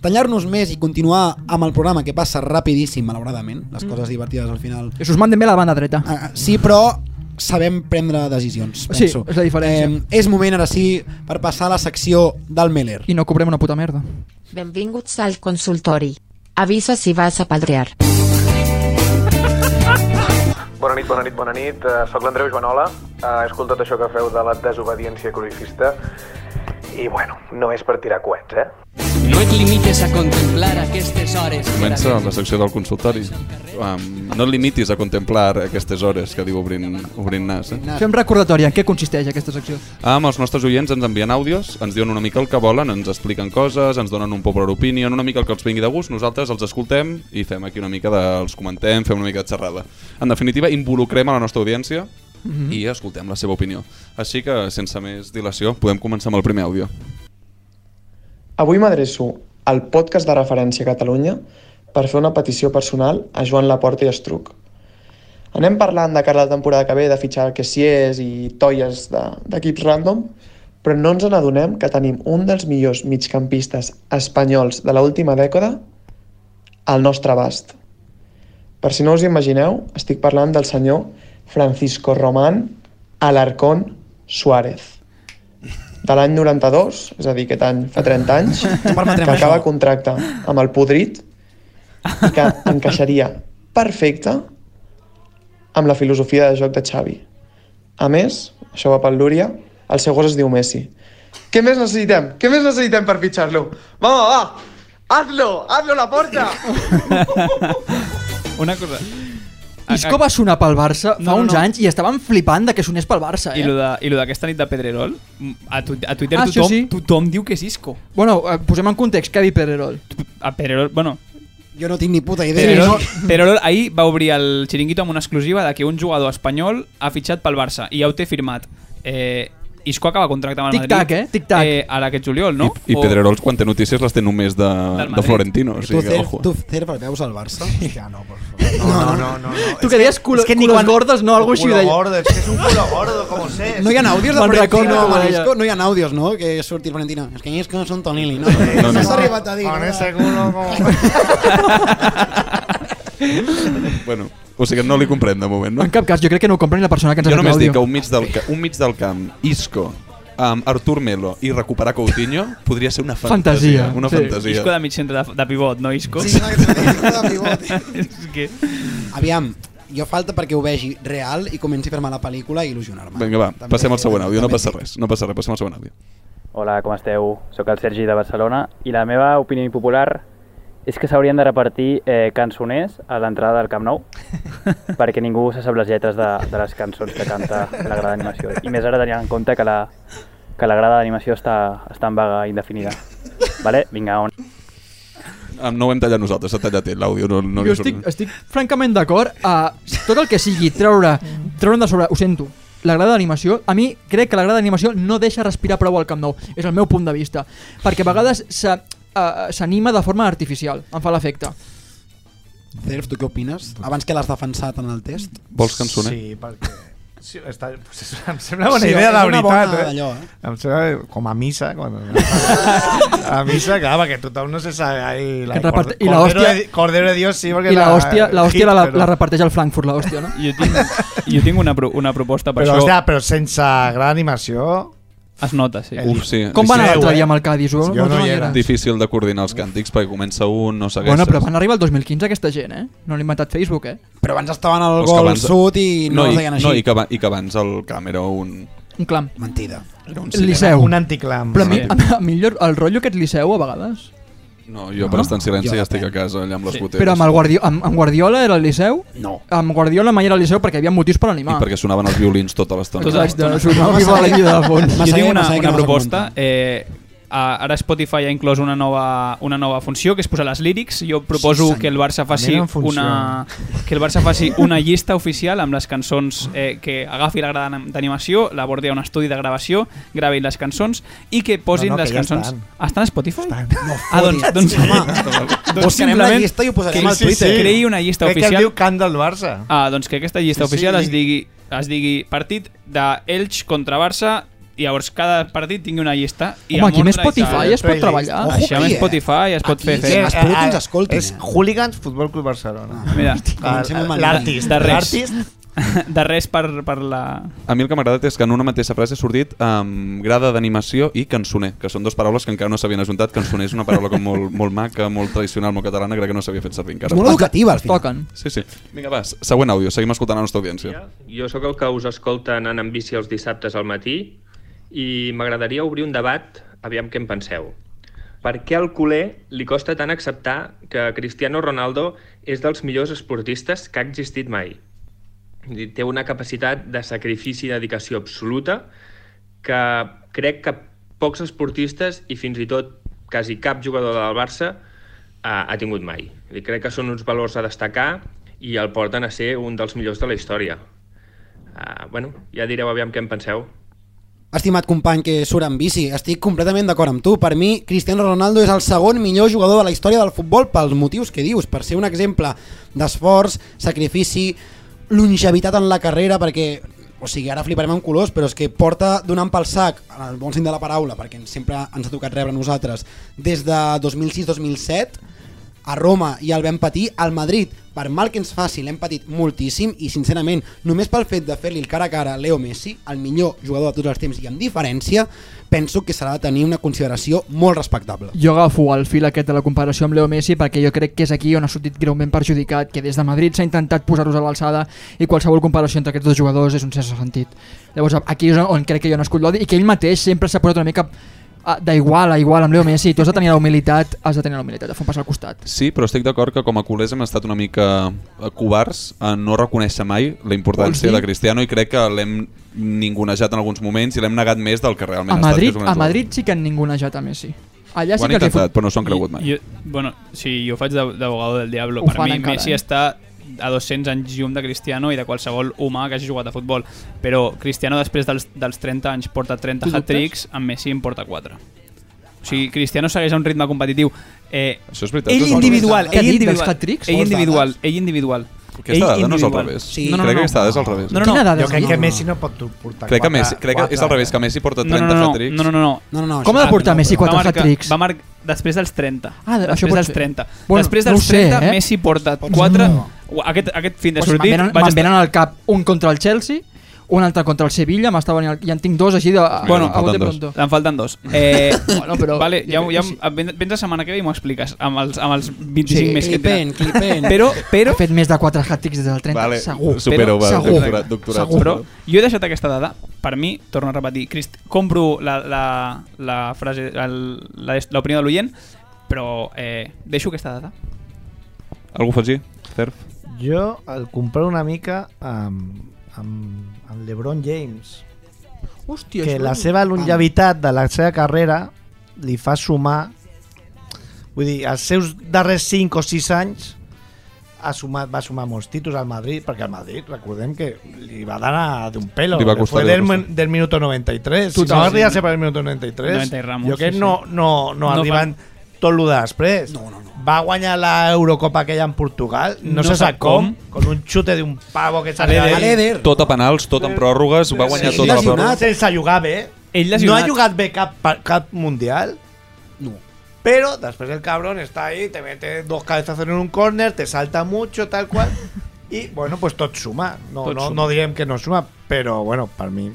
tallar-nos més i continuar amb el programa que passa rapidíssim, malauradament, les Mm. coses divertides al final. I us manden bé la banda dreta. Ah, sí, però sabem prendre decisions, Sí, penso. és la diferència. Eh, és moment, ara sí, per passar a la secció del Meller. I no cobrem una puta merda. Benvinguts al consultori. Avisa si vas a padrear. Bona nit, bona nit, bona nit. Uh, soc l'Andreu Joanola. Uh, he escoltat això que feu de la desobediència cruifista. I, bueno, no és per tirar coets, eh? No et limites a contemplar aquestes hores. Comença la secció del consultori. Um, no et limitis a contemplar aquestes hores que diu obrint, obrint nas. Eh? Fem recordatori, en què consisteix aquesta secció? Amb els nostres oients ens envien àudios, ens diuen una mica el que volen, ens expliquen coses, ens donen un popular opinion, una mica el que els vingui de gust, nosaltres els escoltem i fem aquí una mica de... els comentem, fem una mica de xerrada. En definitiva, involucrem a la nostra audiència Mhm. i escoltem la seva opinió. Així que, sense més dilació, podem començar amb el primer àudio. Avui m'adreço al podcast de referència a Catalunya per fer una petició personal a Joan Laporta i Estruc. Anem parlant de cara a la temporada que ve de fitxar Kessiers i toies de- d'equips random, però no ens n'adonem que tenim un dels millors migcampistes espanyols de l'última dècada al nostre abast. Per si no us imagineu, estic parlant del senyor Francisco Román Alarcón Suárez de l'any 92, és a dir, aquest any fa 30 anys, que acaba això. contracte amb el Podrit i que encaixaria perfecte amb la filosofia de joc de Xavi. A més, això va pel Lúria, el seu gos es diu Messi. Què més necessitem? Què més necessitem per fitxar-lo? Va, va, hazlo, hazlo la porta! Una cosa... Isco va sonar pel Barça fa No, no, uns no. anys i estaven flipant de que sonés pel Barça, eh? I lo de- I lo d'aquesta nit de Pedrerol, a, tu, a Twitter Ah, tothom, sí. tothom diu que és Isco. Bueno, eh, posem en context Kevin Pedrerol. A Pedrerol, bueno, Jo no tinc ni puta idea. Pedrerol, no? Pedrerol ahir va obrir el xiringuito amb una exclusiva de que un jugador espanyol ha fitxat pel Barça i ja ho té firmat. Eh, Isco acaba contracte amb el Madrid. Tic-tac, eh? Tic-tac. Eh, ara aquest juliol, no? I Pedrerols, quan té notícies, les té només de, de Florentino. O Tu, sigui, que, Cer, ojo. tu, Cer, veus el Barça? Ja no, por favor. No, no, no, no. no. Tu que deies culo, és que ni culos quan- gordos, no? Algo així culo deia. gordo, és que és un culo gordo, com sé. No hi ha àudios de Florentino com amb? No hi ha àudios, no? Que surti el Florentino. És que Isco és un tonili, no? No, no. S'ha arribat a dir. Con no? ese culo como... Bueno, o sigui que no li comprem de moment, no? En cap cas, jo crec que no ho compren ni la persona que ens Jo ha només fet dic que un mig del, ca- un mig del camp, Isco, amb Artur Melo i recuperar Coutinho podria ser una fantasia. Fantasia, Una sí. fantasia. Isco de mig centre de, de pivot, no Isco? Sí, exacte, Isco de pivot. és que... Aviam, jo falta perquè ho vegi real i comenci a fer-me la pel·lícula i il·lusionar-me. Vinga, va, També- passem al següent àudio, no també passa res, no passa res, passem al següent àudio. Hola, com esteu? Soc el Sergi de Barcelona i la meva opinió impopular és que s'haurien de repartir eh, cançoners a l'entrada del Camp Nou perquè ningú se sap les lletres de, de les cançons que canta la grada d'animació. I més ara tenint en compte que la, que la grada d'animació està, està en vaga indefinida. Vale? Vinga, on? No ho hem tallat nosaltres, s'ha tallat l'àudio. No, no jo estic, estic francament d'acord a tot el que sigui treure, treure'n de sobre, ho sento, la grada d'animació, a mi crec que la grada d'animació no deixa respirar prou al Camp Nou, és el meu punt de vista, perquè a vegades s'ha- eh, s'anima de forma artificial, em fa l'efecte. Cerf, tu què opines? Abans que l'has defensat en el test. Vols cançoner? Sí, perquè... Sí, està, pues és, em sembla bona Sí, idea, la veritat. bona eh? allò, eh? Em sembla com a missa. Quan... a missa, clar, perquè tothom no se sabe ahí... La Que reparte- i la Cordero hòstia- de- Cordero de Dios sí, perquè I la hòstia, la, hòstia la, però... la reparteix al Frankfurt, la hòstia, no? Jo tinc, jo tinc una, pro, una proposta per Però, això. hòstia, però sense gran animació... Es nota, sí. Uf, sí. Com va anar l'altre dia amb el Cádiz? Ho, Jo no, no hi era. Difícil de coordinar els càntics perquè comença un, no segueixes. Bueno, però van arribar el 2015 aquesta gent, eh? No l'ha inventat Facebook, eh? Però abans estaven al gol abans- sud i no, no, es deien així. no i, que, i que abans el camp era un... Un clam. Mentida. Era un El Liceu. Un anticlam. Però a mi, a, a millor el rotllo aquest Liceu, a vegades. No, jo per estar en silenci Jo ja estic a casa allà amb les Sí. botelles. Però amb, el Guardi amb, amb Guardiola era el Liceu? No. Amb Guardiola mai era el Liceu perquè hi havia motius per I animar. perquè sonaven els violins tota l'estona. Tota Exacte, sonava lliga de fons. Jo tinc una, una no proposta. Eh, a- ara Spotify ha inclòs una nova, una nova funció que és posar les lírics. Jo proposo Sí, que el Barça faci una que el Barça faci una llista oficial amb les cançons eh, que agafi la grada d'animació, l'abordi a un estudi de gravació, gravi les cançons i que posin No, no, les que ja cançons. estan. Estan a Spotify? Estan. Ah, doncs, doncs, Home, doncs buscarem la simplement llista i ho posarem que al Twitter. creï una llista Crec que oficial es diu Cant del Barça. Ah, doncs que aquesta llista Sí, oficial sí. es digui es digui partit d'Elx contra Barça i llavors cada partit tingui una llista i Home, aquí amb i Spotify es pot treballar. Ojo Això amb eh? Spotify es pot Aquí fer fer. Es pot que ens escoltin, És eh? Hooligans Futbol Club Barcelona. Mira, amb el L'artist. L'artist. de res per, per la... A mi el que m'ha agradat és que en una mateixa frase ha sortit um, grada d'animació i cançoner, que són dues paraules que encara no s'havien ajuntat. Cançoner és una paraula com molt, molt maca, molt tradicional, molt catalana, crec que no s'havia fet servir encara. És molt educativa, al final. Toquen. Sí, sí. Vinga, va, següent àudio, seguim escoltant la nostra audiència. Jo sóc el que us escolta anant en bici els dissabtes al matí i m'agradaria obrir un debat, aviam què en penseu. Per què al culer li costa tant acceptar que Cristiano Ronaldo és dels millors esportistes que ha existit mai? Té una capacitat de sacrifici i dedicació absoluta que crec que pocs esportistes i fins i tot quasi cap jugador del Barça ha, ha tingut mai. Dir, Crec que són uns valors a destacar i el porten a ser un dels millors de la història. Uh, bueno, ja direu aviam què en penseu. Estimat company que surt en bici, estic completament d'acord amb tu. Per mi, Cristiano Ronaldo és el segon millor jugador de la història del futbol pels motius que dius, per ser un exemple d'esforç, sacrifici, longevitat en la carrera, perquè o sigui, ara fliparem amb colors, però és que porta donant pel sac, en el bon sentit de la paraula, perquè sempre ens ha tocat rebre nosaltres, des de 2006-2007, a Roma i el vam patir, al Madrid, per mal que ens faci, l'hem patit moltíssim i sincerament, només pel fet de fer-li el cara a cara a Leo Messi, el millor jugador de tots els temps i amb diferència, penso que s'ha de tenir una consideració molt respectable. Jo agafo el fil aquest de la comparació amb Leo Messi perquè jo crec que és aquí on ha sortit greument perjudicat, que des de Madrid s'ha intentat posar-los a l'alçada i qualsevol comparació entre aquests dos jugadors és un sense sentit. Llavors aquí és on crec que jo he nascut l'odi i que ell mateix sempre s'ha posat una mica d'igual a igual amb Leo Messi. Tu has de tenir la humilitat, has de tenir la humilitat de fer un pas al costat. Sí, però estic d'acord que com a culers hem estat una mica eh, covards en no reconèixer mai la importància de Cristiano i crec que l'hem ningunejat en alguns moments i l'hem negat més del que realment A ha estat. Madrid, és un a. Madrid sí que han ningunejat a Messi. Allà Ho sí han que intentat, fot- però no s'ho han cregut mai. Jo, bueno, sí, jo faig d'abogado del diablo. Ho per mi encara, Messi eh? està a 200 anys llum de Cristiano i de qualsevol humà que hagi jugat a futbol. Però Cristiano després dels, dels 30 anys porta 30 Tu dubtes? hat-tricks, amb Messi en porta 4. O sigui, Cristiano segueix a un ritme competitiu. Eh, Això és veritat. ell individual, ell dit dels individual, ell individual, ell individual. Aquesta Ell dada no és al revés. Sí. No, no, crec no. que aquesta dada és al revés. No, no, no. Quina dada Jo crec que aquesta? Messi no pot portar Crec que, quatre- Messi, crec que és al revés, que Messi porta No, 30 no, no, no, hat-tricks. no, no, no. No, no, no, Com això ha de no, portar no, Messi no. quatre va marcar, hat-tricks? va mar després dels 30. Ah, de- això després pot dels ser. 30. Bueno, després no dels ho sé, 30, eh? Messi porta Pot 4... ser. Aquest, aquest fin de Pues sortit... me'n venen, vaig estar- venen al cap un contra el Chelsea, un altre contra el Sevilla, m'està venint i en tinc dos així de... Bueno, a falten dos. pronto. Em falten dos. Eh, Bueno, però- vale, ja, ja, ja, vens la setmana que ve i m'ho expliques amb els, amb els 25 Sí, més que tenen. clipent. Però, però, Ha fet més de 4 hat-tricks des del 30, Vale, segur. supero, va, segur. doctorat, doctorat. Segur. però jo he deixat aquesta dada per mi, torno a repetir Crist compro la, la, la frase l'opinió de l'oient però eh, deixo aquesta dada Algú fa així? Cerf? Jo el comparo una mica amb, amb, amb LeBron James. Hòstia, que la seva longevitat de la seva carrera li fa sumar vull dir, els seus darrers 5 o 6 anys ha sumat, va sumar molts títols al Madrid perquè al Madrid, recordem que li va dar d'un pelo Li va que costar, fue li va del, del minuto 93 Total, si no sí. arriba a ser per el minuto 93 90 i Ramos, jo crec sí, sí. no, no, no, No arriben tot el de després No, no, no. Va guanyar la Eurocopa aquella en Portugal no, No se sap com, con un chute d'un pavo que A l'Eder. A l'Eder. Tot a penals, tot en pròrrogues, va guanyar Sí, tota la pròrroga. sense jugar bé Ell no ha jugat bé cap, cap mundial No. Pero después el cabrón está ahí, te mete dos cabezazos en un corner, te salta mucho, tal cual. Y bueno, pues tot suma. No, Tot no, suma. no direm que no suma, però bueno, per mi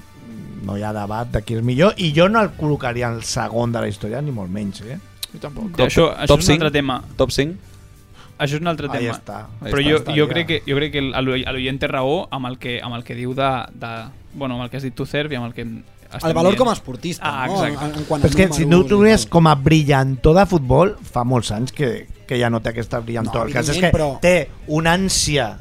no hi ha debat de qui és millor i jo no el col·locaria en el segon de la història, ni molt menys, eh? Jo tampoc. Top, això, això top és un altre 5? tema Top 5? això és un altre Ahí tema està. però Ahí jo, està, jo, estaria. crec que, jo crec que l'oient té raó amb el que, amb el que diu de, de, bueno, amb el que has dit tu Cerf i amb el que estem El valor dient. com a esportista, Ah, no? exacte. En, en quant Però és que si no veies tal. com a brillantor de futbol, fa molts anys que, que ja no té aquesta brillantor. No, el cas és que però- té una ànsia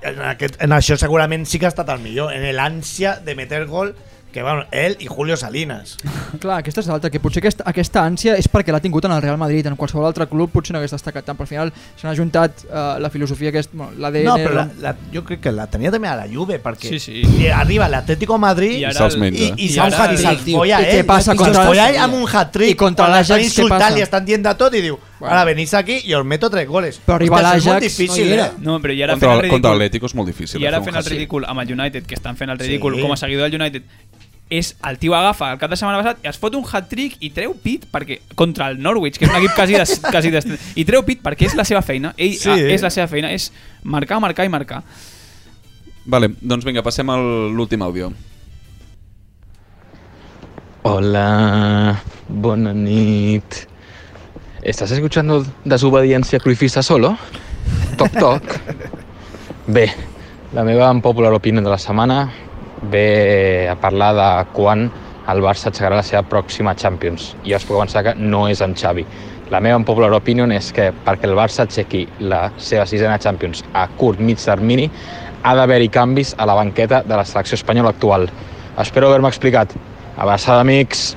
en, aquest, en això segurament sí que ha estat el millor en l'ànsia de meter gol que bueno, ell i Julio Salinas Clar, aquesta és l'altra, que potser aquesta, aquesta ànsia és perquè l'ha tingut en el Real Madrid, en qualsevol altre club potser no hagués destacat tant, però al final s'han ajuntat uh, la filosofia que és bueno, l'ADN... no, però la, la, jo crec que la tenia també a la Juve perquè Sí, sí. arriba l'Atlético Madrid I i, ara se'ls el- menja. i, i, I i se'l folla I què ell passa i contra ell amb un hat-trick I contra l'Ajax, l'estan què insultant passa? li estan dient de tot i diu Bueno. ara venís aquí i os meto tres goles Però arriba Hòstia, això és molt l'Ajax, difícil no eh? era. no, però i ara Contra, fent el el- contra ridícul l'Atlético és molt difícil. i ara un fent el ridícul amb el United que estan fent el ridícul Sí. com a seguidor del United és el tio agafa el cap de setmana passat i es fot un hat-trick i treu pit perquè contra el Norwich, que és un equip quasi, des, quasi des, i treu pit perquè és la seva feina ell Sí. sí. és la seva feina, és marcar, marcar i marcar Vale, doncs vinga, passem a l'últim àudio. Hola, buena nit. ¿Estás escuchando Desobediencia Cruifista solo? Toc, toc. Bé, la meva popular opinió de la setmana ve a parlar de quan el Barça aixecarà la seva pròxima Champions. I us puc avançar que no és amb Xavi. La meva popular opinió és que perquè el Barça aixequi la seva sisena Champions a curt mig termini ha d'haver-hi canvis a la banqueta de la selecció espanyola actual. Espero haver-me explicat. Abraçada, amics.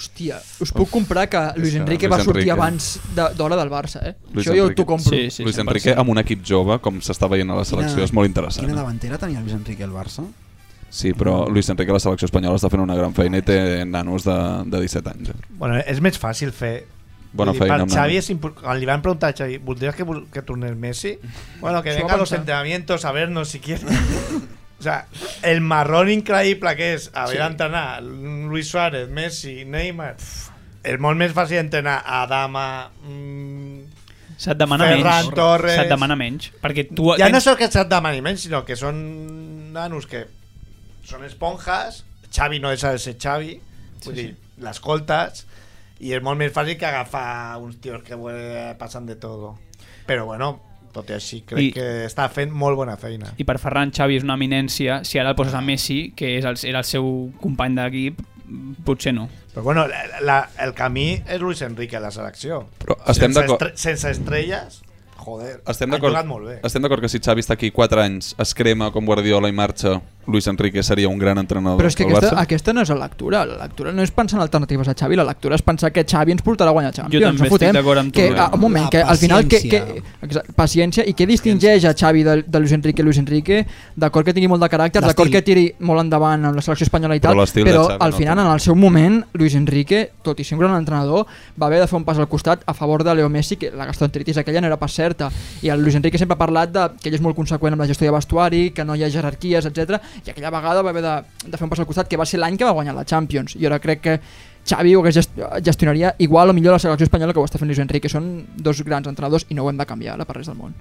Hòstia, us puc comprar que Luis Enrique Luis va sortir Enrique. abans de- d'hora del Barça, eh? Luis Això jo Enrique. t'ho compro. Luis Enrique amb un equip jove, com s'està veient a la selecció, és molt interessant. Quina davantera tenia Luis Enrique al Barça? Sí, però Luis Enrique a la selecció espanyola està fent una gran feina i té nanos de, de 17 anys. Eh? Bueno, és més fàcil fer... Bona dir, feina Per Xavi és impor- Quan li van preguntar a Xavi, ¿voldrías que, que torne Messi? Bueno, que venga a los entrenamientos a vernos si quiere. o sea, el marrón increïble que és haver Sí. d'entrenar Luis Suárez, Messi, Neymar... És molt més fàcil entrenar a Dama... Mm, Se't demana Ferran menys. Torres... Se't demana menys. Perquè tu ja tens- no és el que se't demani menys, sinó que són nanos que són esponjas, Xavi no deixa de ser Xavi, vull Sí, dir, l'escoltes, i és molt més fàcil que agafar uns tios que passen de todo. Però bueno, tot i així, crec I- que està fent molt bona feina. I per Ferran Xavi és una eminència. Si ara el poses a Messi, que és el, era el seu company d'equip, potser no. Però bueno, la, la, el camí és Luis Enrique a la selecció. Però estem sense, estre sense estrelles, joder, Estem d'acord jugat molt bé. estem d'acord que si Xavi està aquí 4 anys, es crema com Guardiola i marxa, Luis Enrique seria un gran entrenador Però és que aquesta, Barça? aquesta no és la lectura. La lectura no és pensar en alternatives a Xavi, la lectura és pensar que Xavi ens portarà a guanyar Champions. Jo també no estic d'acord amb tu, que, eh? ah, Un moment, La que al final... Que, que, paciència. exacte, paciència. I què distingeix a Xavi de, de Luis Enrique? Luis Enrique, d'acord que tingui molt de caràcter, d'acord que tiri molt endavant amb la selecció espanyola i Però tal, de però Xavi al no final, té. en el seu moment, Luis Enrique, tot i ser un gran entrenador, va haver de fer un pas al costat a favor de Leo Messi, que la gastroenteritis aquella no era pas certa. I el Luis Enrique sempre ha parlat de que ell és molt conseqüent amb la gestió de vestuari, que no hi ha jerarquies, etc. I aquella vegada va haver de, de fer un pas al costat, que va ser l'any que va guanyar la Champions. I ara crec que Xavi ho gest gestionaria igual o millor la selecció espanyola que ho està fent Luis Enrique. Són dos grans entrenadors i no ho hem de canviar ara per res del món.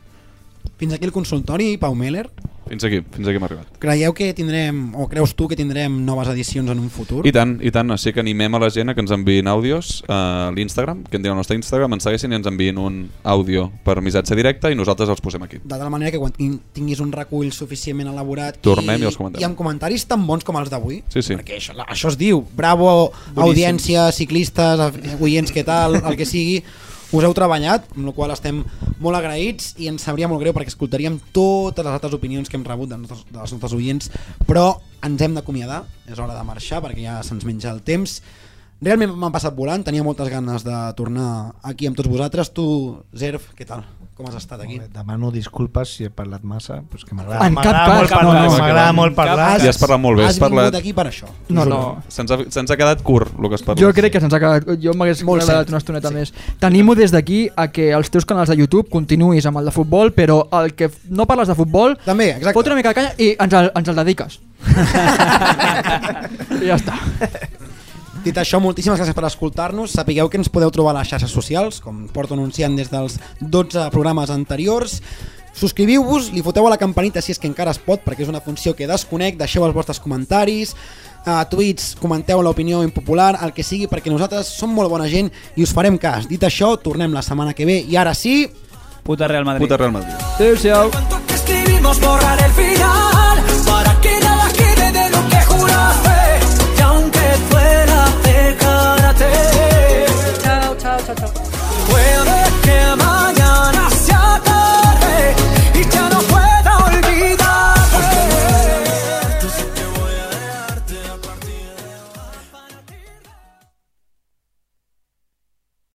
Fins aquí el consultori, Pau Meller. Fins aquí, fins aquí hem arribat. Creieu que tindrem, o creus tu que tindrem noves edicions en un futur? I tant, i tant, així que animem a la gent a que ens enviïn àudios a l'Instagram, que entrin al nostre Instagram, ens segueixin i ens enviïn un àudio per missatge directe i nosaltres els posem aquí. De tal manera que quan tin- tinguis un recull suficientment elaborat Tornem i els comentem. i amb comentaris tan bons com els d'avui Sí, sí. perquè això, això es diu bravo audiència, ciclistes oients, què tal, el que sigui us heu treballat, amb la qual estem molt agraïts i ens sabria molt greu perquè escoltaríem totes les altres opinions que hem rebut nostres, dels nostres oients però ens hem d'acomiadar, és hora de marxar perquè ja se'ns menja el temps realment m'han passat volant, tenia moltes ganes de tornar aquí amb tots vosaltres tu, Zerf, què tal? Com has estat aquí? Demano disculpes si he parlat massa, però és que m'agrada molt parlar, no, no. m'agrada molt parlar. Ja has parlat molt bé, has Has vingut parlat... aquí per això. No, juro. no. Se'ns ha, se'ns ha quedat curt el que has parlat. Jo crec que se'ns ha quedat... Jo m'hagués agradat una estoneta més. T'animo des d'aquí a que els teus canals de YouTube continuïs amb el de futbol, però el que no parles de futbol, També, exacte. fot una mica de canya i ens el, ens el dediques. I ja està. Dit això, moltíssimes gràcies per escoltar-nos. Sapigueu que ens podeu trobar a les xarxes socials, com porto anunciant des dels 12 programes anteriors. Subscriviu-vos, li foteu a la campanita si és que encara es pot, perquè és una funció que desconec, deixeu els vostres comentaris, a tuits, comenteu l'opinió impopular, el que sigui, perquè nosaltres som molt bona gent i us farem cas. Dit això, tornem la setmana que ve i ara sí... Puta Real Madrid. Puta Real Madrid. Adéu-siau. Escribimos borrar el fin Chao, chao, chao, chao.